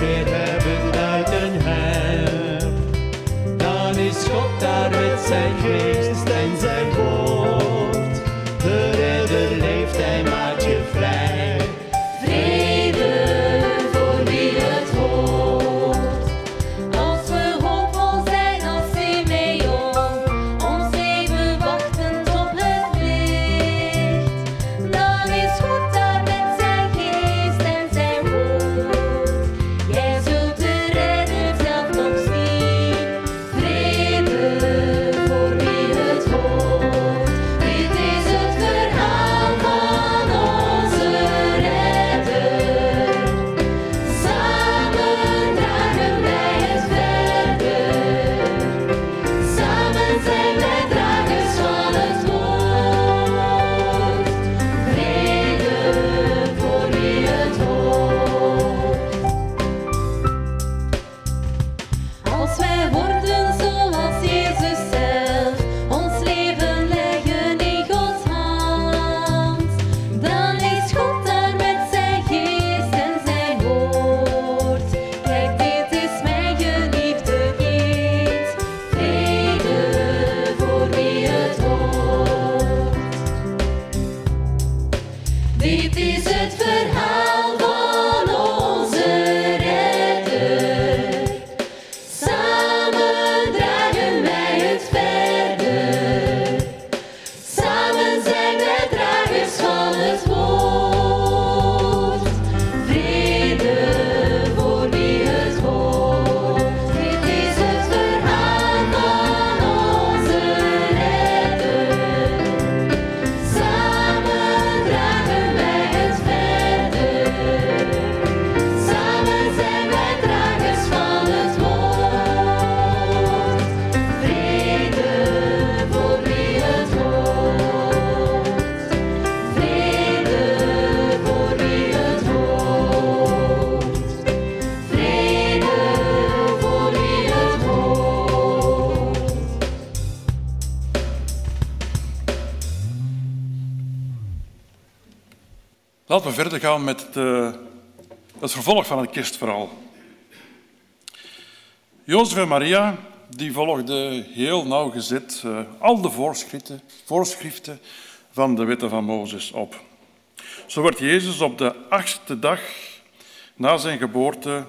weer hebben uit hem. Dan is God daar met zijn geest. Gaan met het, eh, het vervolg van het kerstverhaal. Jozef en Maria die volgden heel nauwgezet eh, al de voorschriften, voorschriften van de wetten van Mozes op. Zo werd Jezus op de achtste dag na zijn geboorte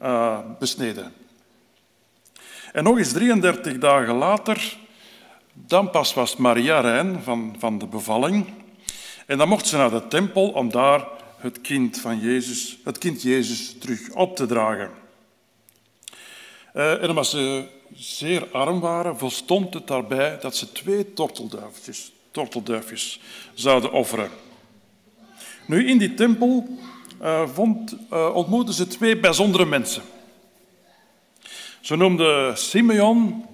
eh, besneden. En nog eens 33 dagen later, dan pas was Maria rein van, van de bevalling. En dan mocht ze naar de tempel om daar het kind, van Jezus, het kind Jezus terug op te dragen. Eh, en omdat ze zeer arm waren, volstond het daarbij dat ze twee tortelduifjes, tortelduifjes zouden offeren. Nu, in die tempel eh, vond, eh, ontmoetten ze twee bijzondere mensen. Ze noemden Simeon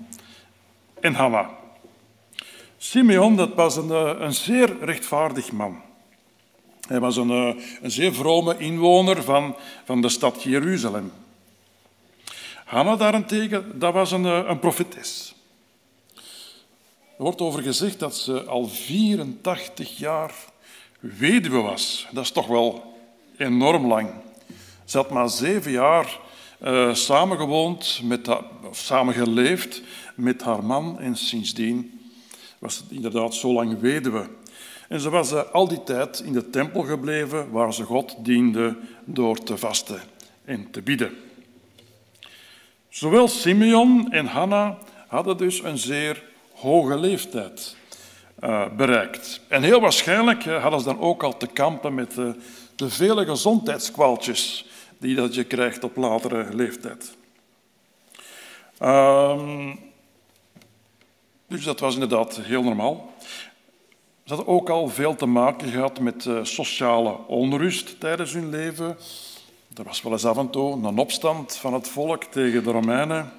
en Hanna. Simeon dat was een, een zeer rechtvaardig man. Hij was een, eh, een zeer vrome inwoner van, van de stad Jeruzalem. Hanna daarentegen, dat was een, eh, een profetes. Er wordt over gezegd dat ze al 84 jaar weduwe was. Dat is toch wel enorm lang. Ze had maar zeven jaar uh, samengewoond, met haar, of samengeleefd met haar man en sindsdien was ze inderdaad zo lang weduwe. En ze was al die tijd in de tempel gebleven waar ze God diende door te vasten en te bidden. Zowel Simeon en Hanna hadden dus een zeer hoge leeftijd uh, bereikt. En heel waarschijnlijk hadden ze dan ook al te kampen met de vele gezondheidskwaaltjes die dat je krijgt op latere leeftijd. Um, dus dat was inderdaad heel normaal. Ze hadden ook al veel te maken gehad met uh, sociale onrust tijdens hun leven. Er was wel eens af en toe een opstand van het volk tegen de Romeinen.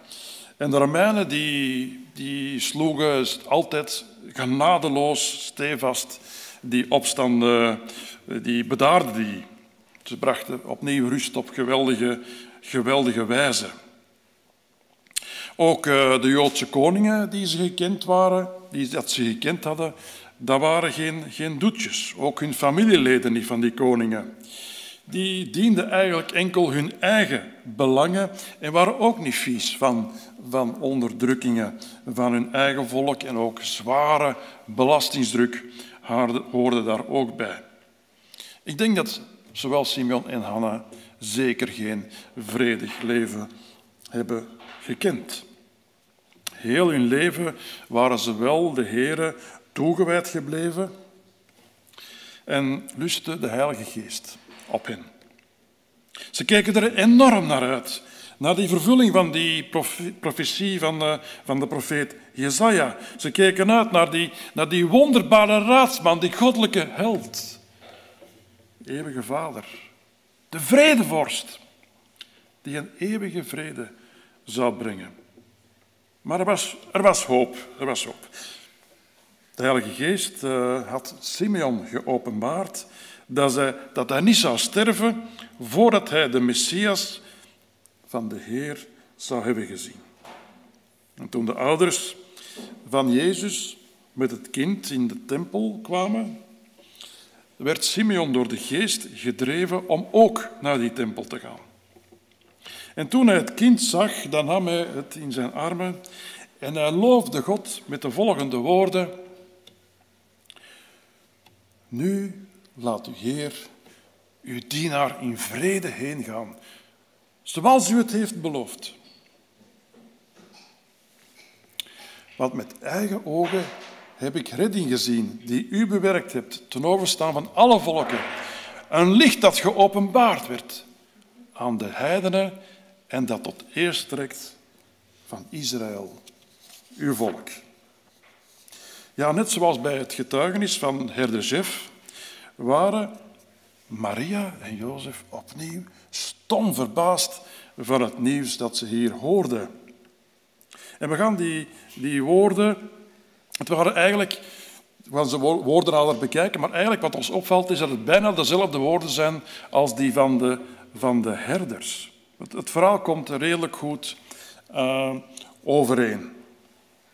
En de Romeinen die, die sloegen altijd genadeloos stevast die opstanden, die bedaarden die. Ze brachten opnieuw rust op geweldige, geweldige wijze. Ook uh, de Joodse koningen die ze gekend waren, die dat ze gekend hadden, dat waren geen, geen doetjes. Ook hun familieleden niet van die koningen. Die dienden eigenlijk enkel hun eigen belangen en waren ook niet vies van, van onderdrukkingen van hun eigen volk en ook zware belastingsdruk hoorde daar ook bij. Ik denk dat zowel Simeon en Hanna zeker geen vredig leven hebben gekend. Heel hun leven waren ze wel de Heere toegewijd gebleven en lustte de Heilige Geest op hen. Ze keken er enorm naar uit, naar die vervulling van die profetie van de, van de profeet Jezaja. Ze keken uit naar die, naar die wonderbare raadsman, die goddelijke held. Eeuwige Vader, de vredevorst, die een eeuwige vrede zou brengen. Maar er was, er was hoop, er was hoop. De Heilige Geest uh, had Simeon geopenbaard dat hij, dat hij niet zou sterven voordat hij de Messias van de Heer zou hebben gezien. En toen de ouders van Jezus met het kind in de tempel kwamen, werd Simeon door de geest gedreven om ook naar die tempel te gaan. En toen hij het kind zag, dan nam hij het in zijn armen en hij loofde God met de volgende woorden. Nu laat uw Heer uw dienaar in vrede heen gaan, zoals u het heeft beloofd. Want met eigen ogen heb ik redding gezien die u bewerkt hebt ten overstaan van alle volken. Een licht dat geopenbaard werd aan de heidenen en dat tot eer strekt van Israël, uw volk. Ja, net zoals bij het getuigenis van herder Jeff waren Maria en Jozef opnieuw stom verbaasd van het nieuws dat ze hier hoorden. En we gaan die, die woorden, het waren eigenlijk, we gaan ze woorden nader bekijken, maar eigenlijk wat ons opvalt is dat het bijna dezelfde woorden zijn als die van de, van de herders. Het, het verhaal komt redelijk goed uh, overeen.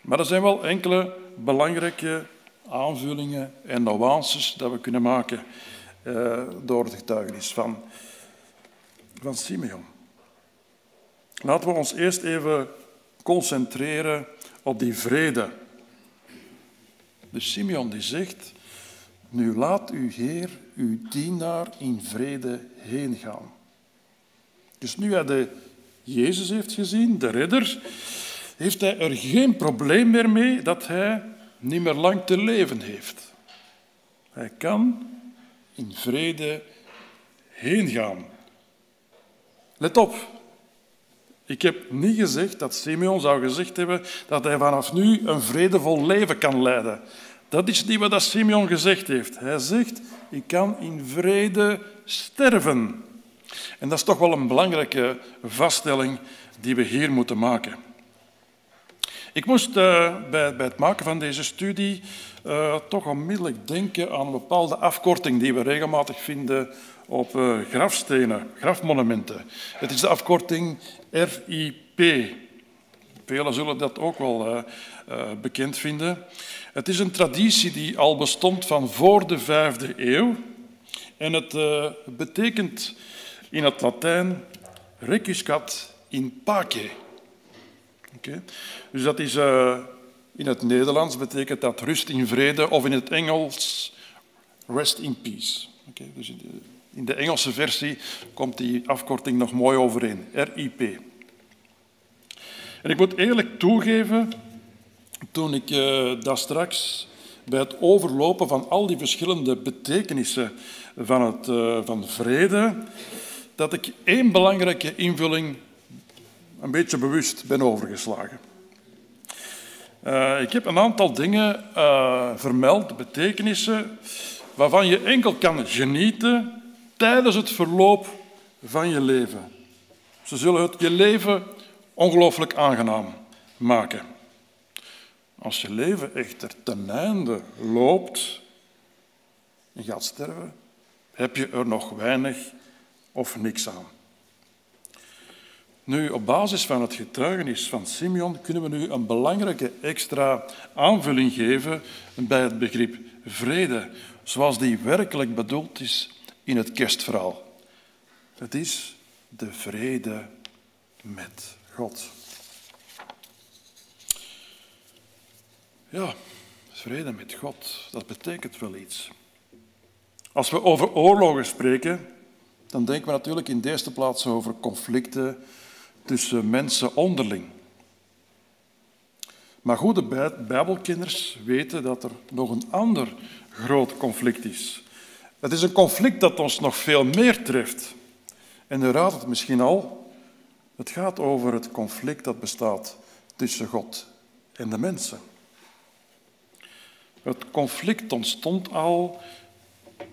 Maar er zijn wel enkele belangrijke aanvullingen en nuances dat we kunnen maken. eh, door het getuigenis van, van Simeon. Laten we ons eerst even concentreren op die vrede. Dus Simeon die zegt, nu laat uw Heer, uw dienaar, in vrede heen gaan. Dus nu hij de Jezus heeft gezien, de redder, heeft hij er geen probleem meer mee dat hij niet meer lang te leven heeft. Hij kan in vrede heen gaan. Let op, ik heb niet gezegd dat Simeon zou gezegd hebben dat hij vanaf nu een vredevol leven kan leiden. Dat is niet wat Simeon gezegd heeft. Hij zegt, ik kan in vrede sterven. En dat is toch wel een belangrijke vaststelling die we hier moeten maken. Ik moest uh, bij, bij, het maken van deze studie uh, toch onmiddellijk denken aan een bepaalde afkorting die we regelmatig vinden op uh, grafstenen, grafmonumenten. Het is de afkorting RIP. Velen zullen dat ook wel bekend vinden. Het is een traditie die al bestond van voor de vijfde eeuw. En het betekent in het Latijn requiescat in pace. Dus dat is uh, in het Nederlands betekent dat rust in vrede of in het Engels rest in peace. Dus in de, Engelse versie komt die afkorting nog mooi overeen, RIP. En ik moet eerlijk toegeven, toen ik uh, daar straks bij het overlopen van al die verschillende betekenissen van, het, uh, van vrede, dat ik één belangrijke invulling een beetje bewust ben overgeslagen. Uh, ik heb een aantal dingen uh, vermeld, betekenissen, waarvan je enkel kan genieten tijdens het verloop van je leven. Ze zullen het je leven ongelooflijk aangenaam maken. Als je leven echter ten einde loopt en gaat sterven, heb je er nog weinig of niks aan. Nu, op basis van het getuigenis van Simeon kunnen we nu een belangrijke extra aanvulling geven bij het begrip vrede, zoals die werkelijk bedoeld is in het kerstverhaal. Het is de vrede met God. Ja, vrede met God, dat betekent wel iets. Als we over oorlogen spreken, dan denken we natuurlijk in de eerste plaats over conflicten tussen mensen onderling. Maar goede Bijbelkenners weten dat er nog een ander groot conflict is. Het is een conflict dat ons nog veel meer treft. En u raadt het misschien al, het gaat over het conflict dat bestaat tussen God en de mensen. Het conflict ontstond al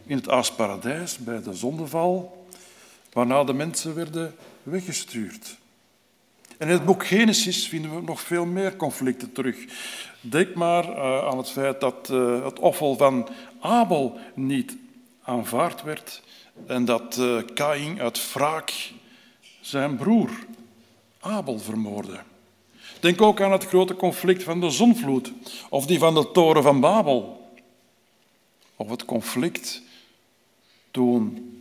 in het aasparadijs bij de zondeval, waarna de mensen werden weggestuurd. En in het boek Genesis vinden we nog veel meer conflicten terug. Denk maar uh, aan het feit dat uh, het offer van Abel niet aanvaard werd en dat uh, uit wraak zijn broer Abel vermoordde. Denk ook aan het grote conflict van de zonvloed of die van de toren van Babel. Of het conflict toen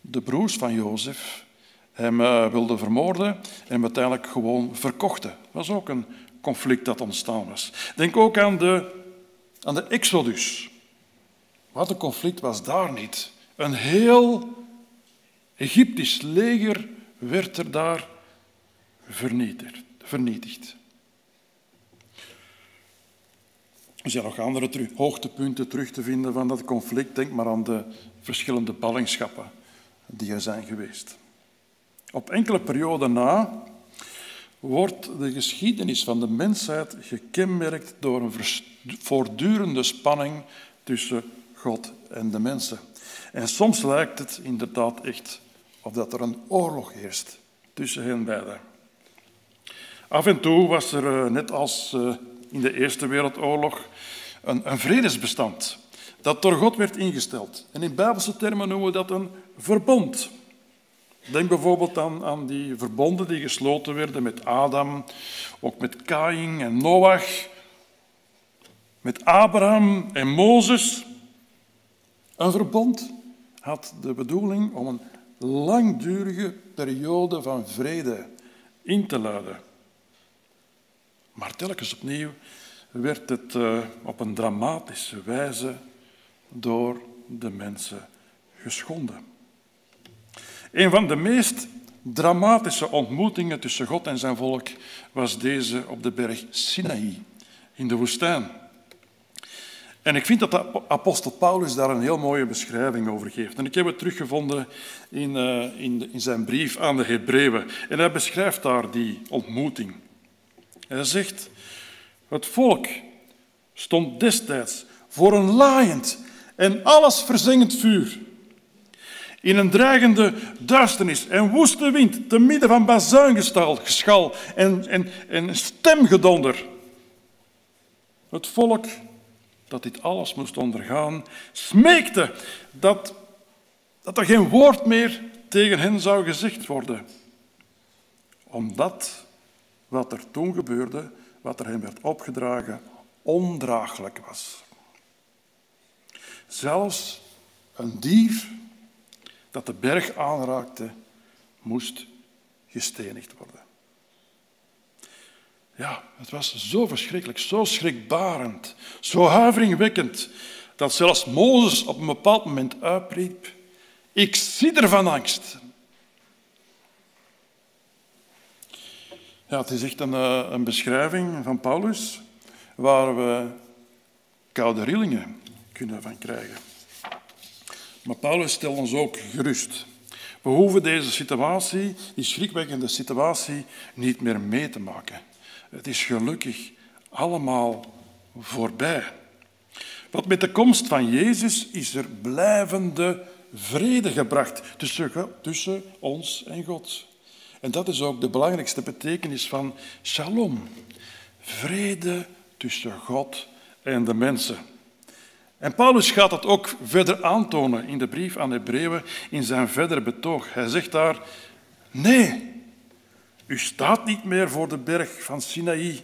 de broers van Jozef hem uh, wilden vermoorden en hem uiteindelijk gewoon verkochten. Dat was ook een conflict dat ontstaan was. Denk ook aan de, aan de Exodus. Wat een conflict was daar niet. Een heel Egyptisch leger werd er daar vernietigd. Er zijn nog andere hoogtepunten terug te vinden van dat conflict. Denk maar aan de verschillende ballingschappen die er zijn geweest. Op enkele perioden na wordt de geschiedenis van de mensheid gekenmerkt door een voortdurende spanning tussen God en de mensen. En soms lijkt het inderdaad echt of dat er een oorlog heerst tussen hen beiden. Af en toe was er, net als in de Eerste Wereldoorlog, een, een vredesbestand dat door God werd ingesteld. En in Bijbelse termen noemen we dat een verbond. Denk bijvoorbeeld aan, aan die verbonden die gesloten werden met Adam, ook met Kain en Noach, met Abraham en Mozes. Een verbond had de bedoeling om een langdurige periode van vrede in te luiden. Maar telkens opnieuw werd het eh, op een dramatische wijze door de mensen geschonden. Een van de meest dramatische ontmoetingen tussen God en zijn volk was deze op de berg Sinaï in de woestijn. En ik vind dat de apostel Paulus daar een heel mooie beschrijving over geeft. En ik heb het teruggevonden in, eh, in, in zijn brief aan de Hebreeën. En hij beschrijft daar die ontmoeting. Hij zegt, het volk stond destijds voor een laaiend en alles verzengend vuur. In een dreigende duisternis en woeste wind, te midden van bazuingeschal geschal en, en, en stemgedonder. Het volk dat dit alles moest ondergaan, smeekte dat, dat er geen woord meer tegen hen zou gezegd worden. Omdat wat er toen gebeurde, wat er hen werd opgedragen, ondraaglijk was. Zelfs een dier dat de berg aanraakte, moest gestenigd worden. Ja, het was zo verschrikkelijk, zo schrikbarend, zo huiveringwekkend, dat zelfs Mozes op een bepaald moment uitriep, ik sidder van angst. Ja, het is echt een, eh, een beschrijving van Paulus waar we koude rillingen kunnen van krijgen. Maar Paulus stelt ons ook gerust. We hoeven deze situatie, die schrikwekkende situatie, niet meer mee te maken. Het is gelukkig allemaal voorbij. Want met de komst van Jezus is er blijvende vrede gebracht tussen, tussen ons en God. En dat is ook de belangrijkste betekenis van shalom. Vrede tussen God en de mensen. En Paulus gaat dat ook verder aantonen in de brief aan Hebreeën in zijn verdere betoog. Hij zegt daar, nee, u staat niet meer voor de berg van Sinaï,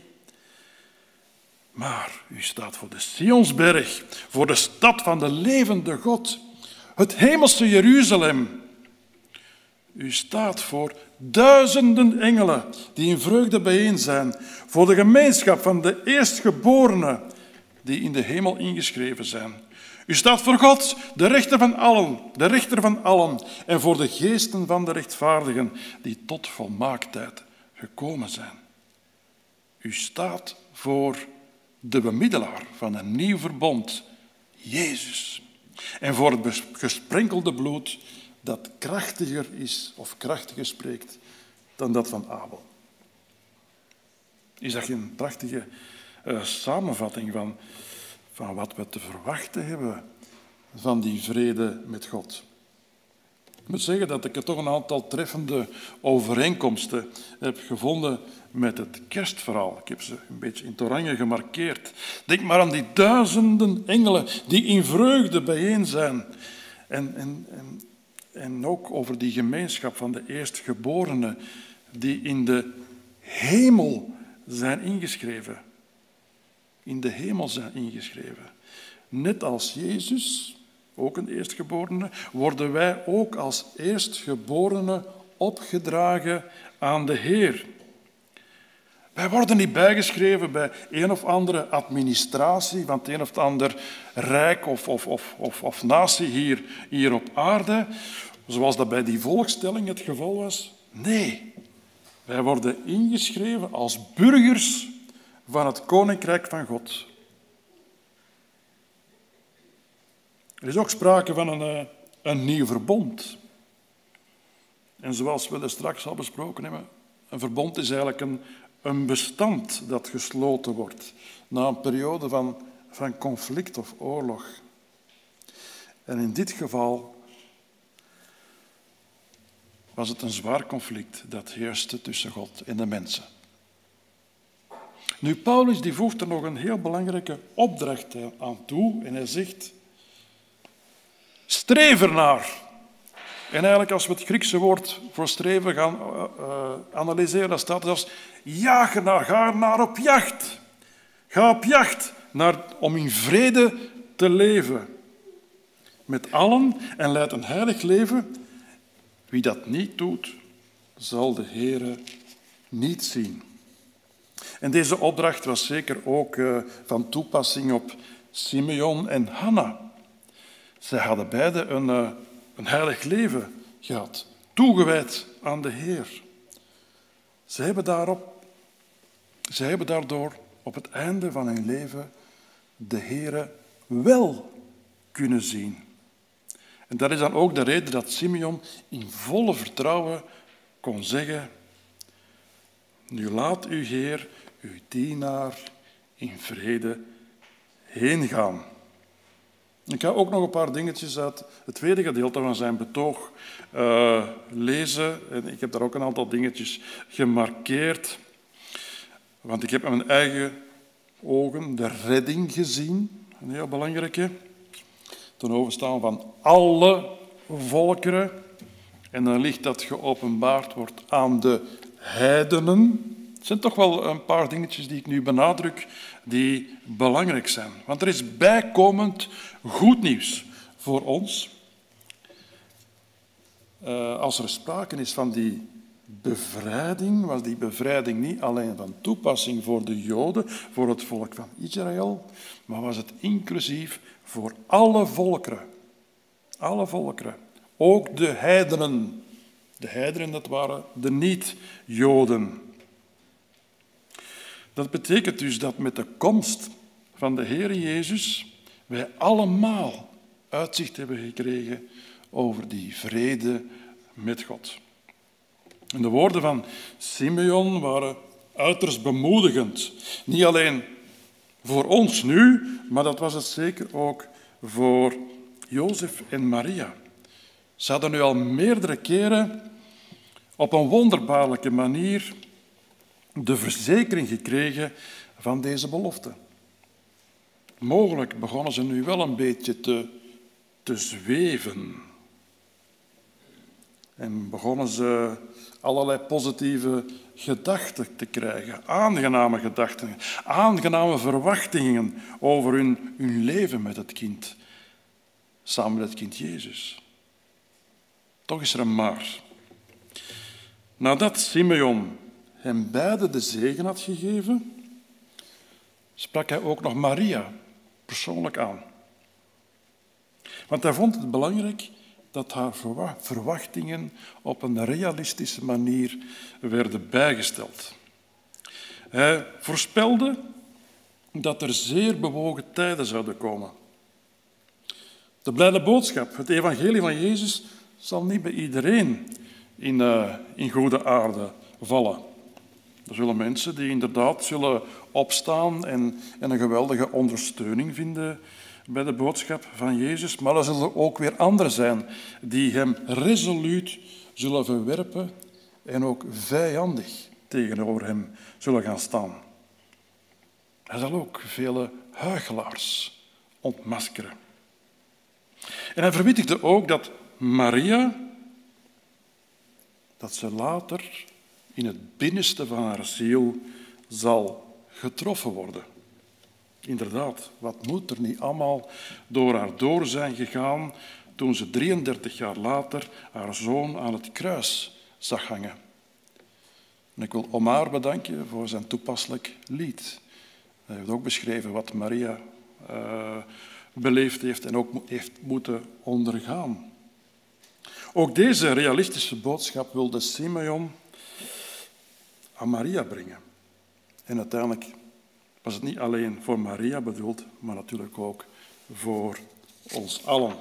maar u staat voor de Sionsberg, voor de stad van de levende God, het hemelse Jeruzalem. U staat voor duizenden engelen die in vreugde bijeen zijn, voor de gemeenschap van de eerstgeborenen die in de hemel ingeschreven zijn. U staat voor God, de rechter van allen, de rechter van allen, en voor de geesten van de rechtvaardigen die tot volmaaktheid gekomen zijn. U staat voor de bemiddelaar van een nieuw verbond, Jezus. En voor het gesprenkelde bloed dat krachtiger is of krachtiger spreekt dan dat van Abel. Is dat geen prachtige eh, samenvatting van, van wat we te verwachten hebben van die vrede met God? Ik moet zeggen dat ik er toch een aantal treffende overeenkomsten heb gevonden met het kerstverhaal. Ik heb ze een beetje in het oranje gemarkeerd. Denk maar aan die duizenden engelen die in vreugde bijeen zijn. En, en, en, en ook over die gemeenschap van de eerstgeborenen die in de hemel zijn ingeschreven. In de hemel zijn ingeschreven. Net als Jezus, ook een eerstgeborene, worden wij ook als eerstgeborene opgedragen aan de Heer. Wij worden niet bijgeschreven bij een of andere administratie van het een of ander rijk of, of, of, of, of natie hier, hier op aarde, zoals dat bij die volkstelling het geval was. Nee, wij worden ingeschreven als burgers van het Koninkrijk van God. Er is ook sprake van een, eh, een nieuw verbond. En zoals we er straks al besproken hebben, een verbond is eigenlijk een, een bestand dat gesloten wordt na een periode van, van conflict of oorlog. En in dit geval was het een zwaar conflict dat heerste tussen God en de mensen. Nu, Paulus die voegt er nog een heel belangrijke opdracht aan toe en hij zegt, streef ernaar. En eigenlijk als we het Griekse woord voor streven gaan uh, uh, analyseren, dan staat er zelfs jaag ernaar, ga naar op jacht. Ga op jacht naar, om in vrede te leven. met allen en leidt een heilig leven. Wie dat niet doet, zal de Heere niet zien. En deze opdracht was zeker ook eh, van toepassing op Simeon en Hanna. Zij hadden beide een, eh, een heilig leven gehad, toegewijd aan de Heer. Ze hebben, daarop, ze hebben daardoor op het einde van hun leven de Heere wel kunnen zien. En dat is dan ook de reden dat Simeon in volle vertrouwen kon zeggen: Nu laat uw Heer uw dienaar in vrede heen gaan. Ik ga ook nog een paar dingetjes uit het tweede gedeelte van zijn betoog eh, lezen. En ik heb daar ook een aantal dingetjes gemarkeerd. Want ik heb met mijn eigen ogen de redding gezien. Een heel belangrijke. Ten overstaan van alle volkeren. En dan ligt dat geopenbaard wordt aan de heidenen. Zijn toch wel een paar dingetjes die ik nu benadruk, die belangrijk zijn. Want er is bijkomend goed nieuws voor ons. Uh, als er sprake is van die bevrijding, was die bevrijding niet alleen van toepassing voor de Joden, voor het volk van Israël, maar was het inclusief voor alle volkeren. Alle volkeren. Ook de heidenen. De heidenen, dat waren de niet-Joden. Dat betekent dus dat met de komst van de Heer Jezus wij allemaal uitzicht hebben gekregen over die vrede met God. En de woorden van Simeon waren uiterst bemoedigend. Niet alleen voor ons nu, maar dat was het zeker ook voor Jozef en Maria. Ze hadden nu al meerdere keren op een wonderbaarlijke manier de verzekering gekregen van deze belofte. Mogelijk begonnen ze nu wel een beetje te, te zweven. En begonnen ze allerlei positieve gedachten te krijgen, aangename gedachten, aangename verwachtingen over hun, hun leven met het kind, samen met het kind Jezus. Toch is er een maar. Nadat Simeon hem beide de zegen had gegeven, sprak hij ook nog Maria persoonlijk aan. Want hij vond het belangrijk dat haar verwachtingen op een realistische manier werden bijgesteld. Hij voorspelde dat er zeer bewogen tijden zouden komen. De blijde boodschap, het evangelie van Jezus, zal niet bij iedereen in, uh, in goede aarde vallen. Er zullen mensen die inderdaad zullen opstaan en, en een geweldige ondersteuning vinden bij de boodschap van Jezus, maar er zullen ook weer anderen zijn die hem resoluut zullen verwerpen en ook vijandig tegenover hem zullen gaan staan. Hij zal ook vele huigelaars ontmaskeren. En hij verwittigde ook dat Maria, dat ze later in het binnenste van haar ziel zal getroffen worden. Inderdaad, wat moet er niet allemaal door haar door zijn gegaan toen ze 33 jaar later haar zoon aan het kruis zag hangen. En ik wil Omar bedanken voor zijn toepasselijk lied. Hij heeft ook beschreven wat Maria uh, beleefd heeft en ook heeft moeten ondergaan. Ook deze realistische boodschap wilde Simeon aan Maria brengen. En uiteindelijk was het niet alleen voor Maria bedoeld, maar natuurlijk ook voor ons allen.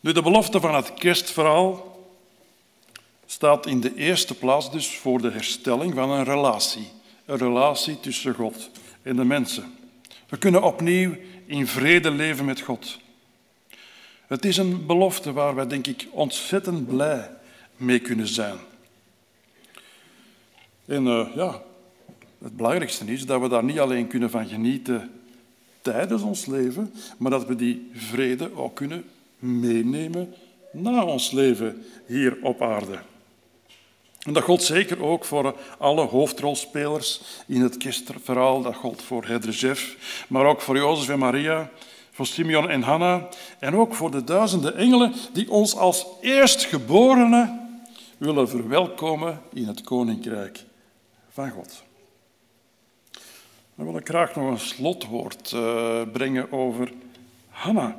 Nu, de belofte van het kerstverhaal staat in de eerste plaats dus voor de herstelling van een relatie. Een relatie tussen God en de mensen. We kunnen opnieuw in vrede leven met God. Het is een belofte waar wij, denk ik, ontzettend blij mee kunnen zijn. En uh, ja, het belangrijkste is dat we daar niet alleen kunnen van genieten tijdens ons leven, maar dat we die vrede ook kunnen meenemen na ons leven hier op aarde. En dat geldt zeker ook voor alle hoofdrolspelers in het kerstverhaal. Dat geldt voor Hedre Jeff, maar ook voor Jozef en Maria, voor Simeon en Hanna en ook voor de duizenden engelen die ons als eerstgeborenen willen verwelkomen in het koninkrijk van God. Dan wil ik graag nog een slotwoord eh, brengen over Hanna.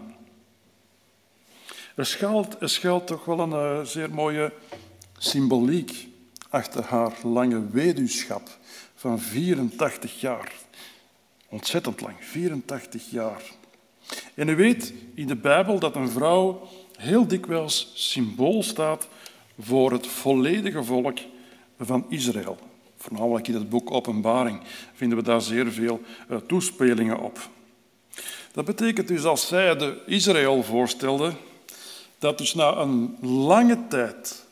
Er schuilt, er schuilt toch wel een eh, zeer mooie symboliek achter haar lange weduwschap van 84 jaar. Ontzettend lang, 84 jaar. En u weet in de Bijbel dat een vrouw heel dikwijls symbool staat voor het volledige volk van Israël. Voornamelijk in het boek Openbaring vinden we daar zeer veel eh, toespelingen op. Dat betekent dus als zij de Israël voorstelde, dat dus na een lange tijd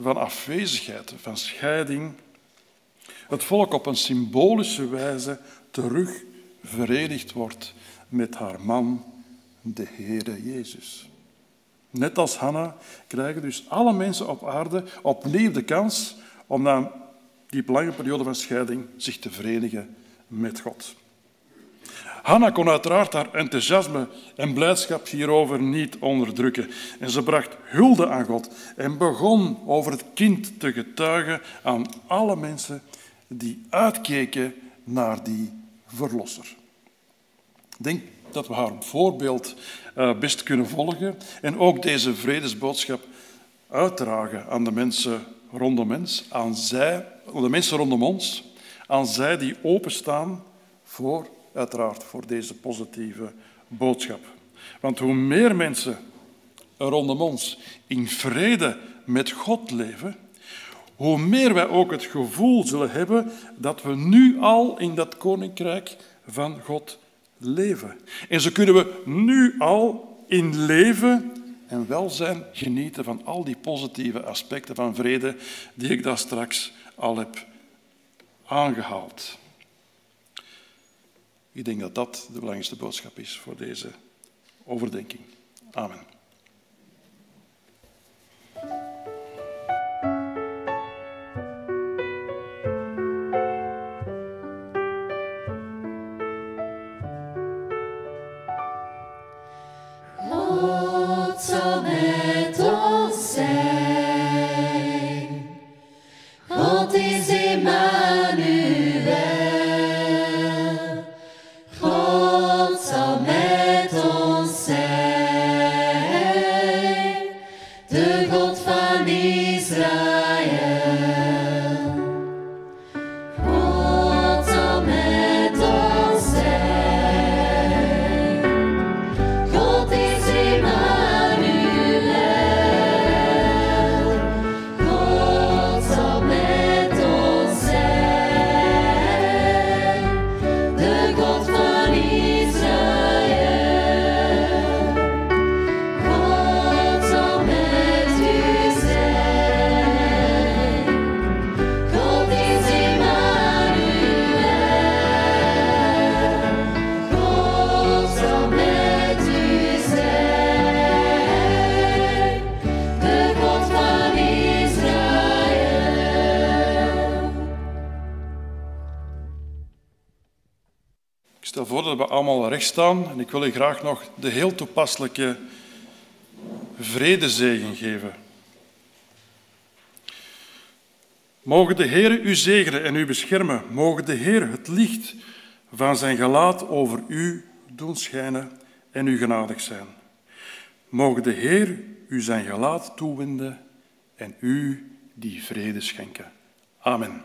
van afwezigheid, van scheiding, het volk op een symbolische wijze terug verenigd wordt met haar man, de Heere Jezus. Net als Hanna krijgen dus alle mensen op aarde opnieuw de kans om na die lange periode van scheiding zich te verenigen met God. Hanna kon uiteraard haar enthousiasme en blijdschap hierover niet onderdrukken. En ze bracht hulde aan God en begon over het kind te getuigen aan alle mensen die uitkeken naar die verlosser. Ik denk dat we haar voorbeeld eh, best kunnen volgen en ook deze vredesboodschap uitdragen aan de mensen rondom ons, aan zij, de mensen rondom ons, aan zij die openstaan voor, uiteraard, voor deze positieve boodschap. Want hoe meer mensen rondom ons in vrede met God leven, hoe meer wij ook het gevoel zullen hebben dat we nu al in dat koninkrijk van God leven. En zo kunnen we nu al in leven en welzijn genieten van al die positieve aspecten van vrede die ik daar straks al heb aangehaald. Ik denk dat dat de belangrijkste boodschap is voor deze overdenking. Amen. Allemaal recht staan en ik wil u graag nog de heel toepasselijke vredezegen geven. Mogen de Heer u zegenen en u beschermen. Mogen de Heer het licht van zijn gelaat over u doen schijnen en u genadig zijn. Mogen de Heer u zijn gelaat toewenden en u die vrede schenken. Amen.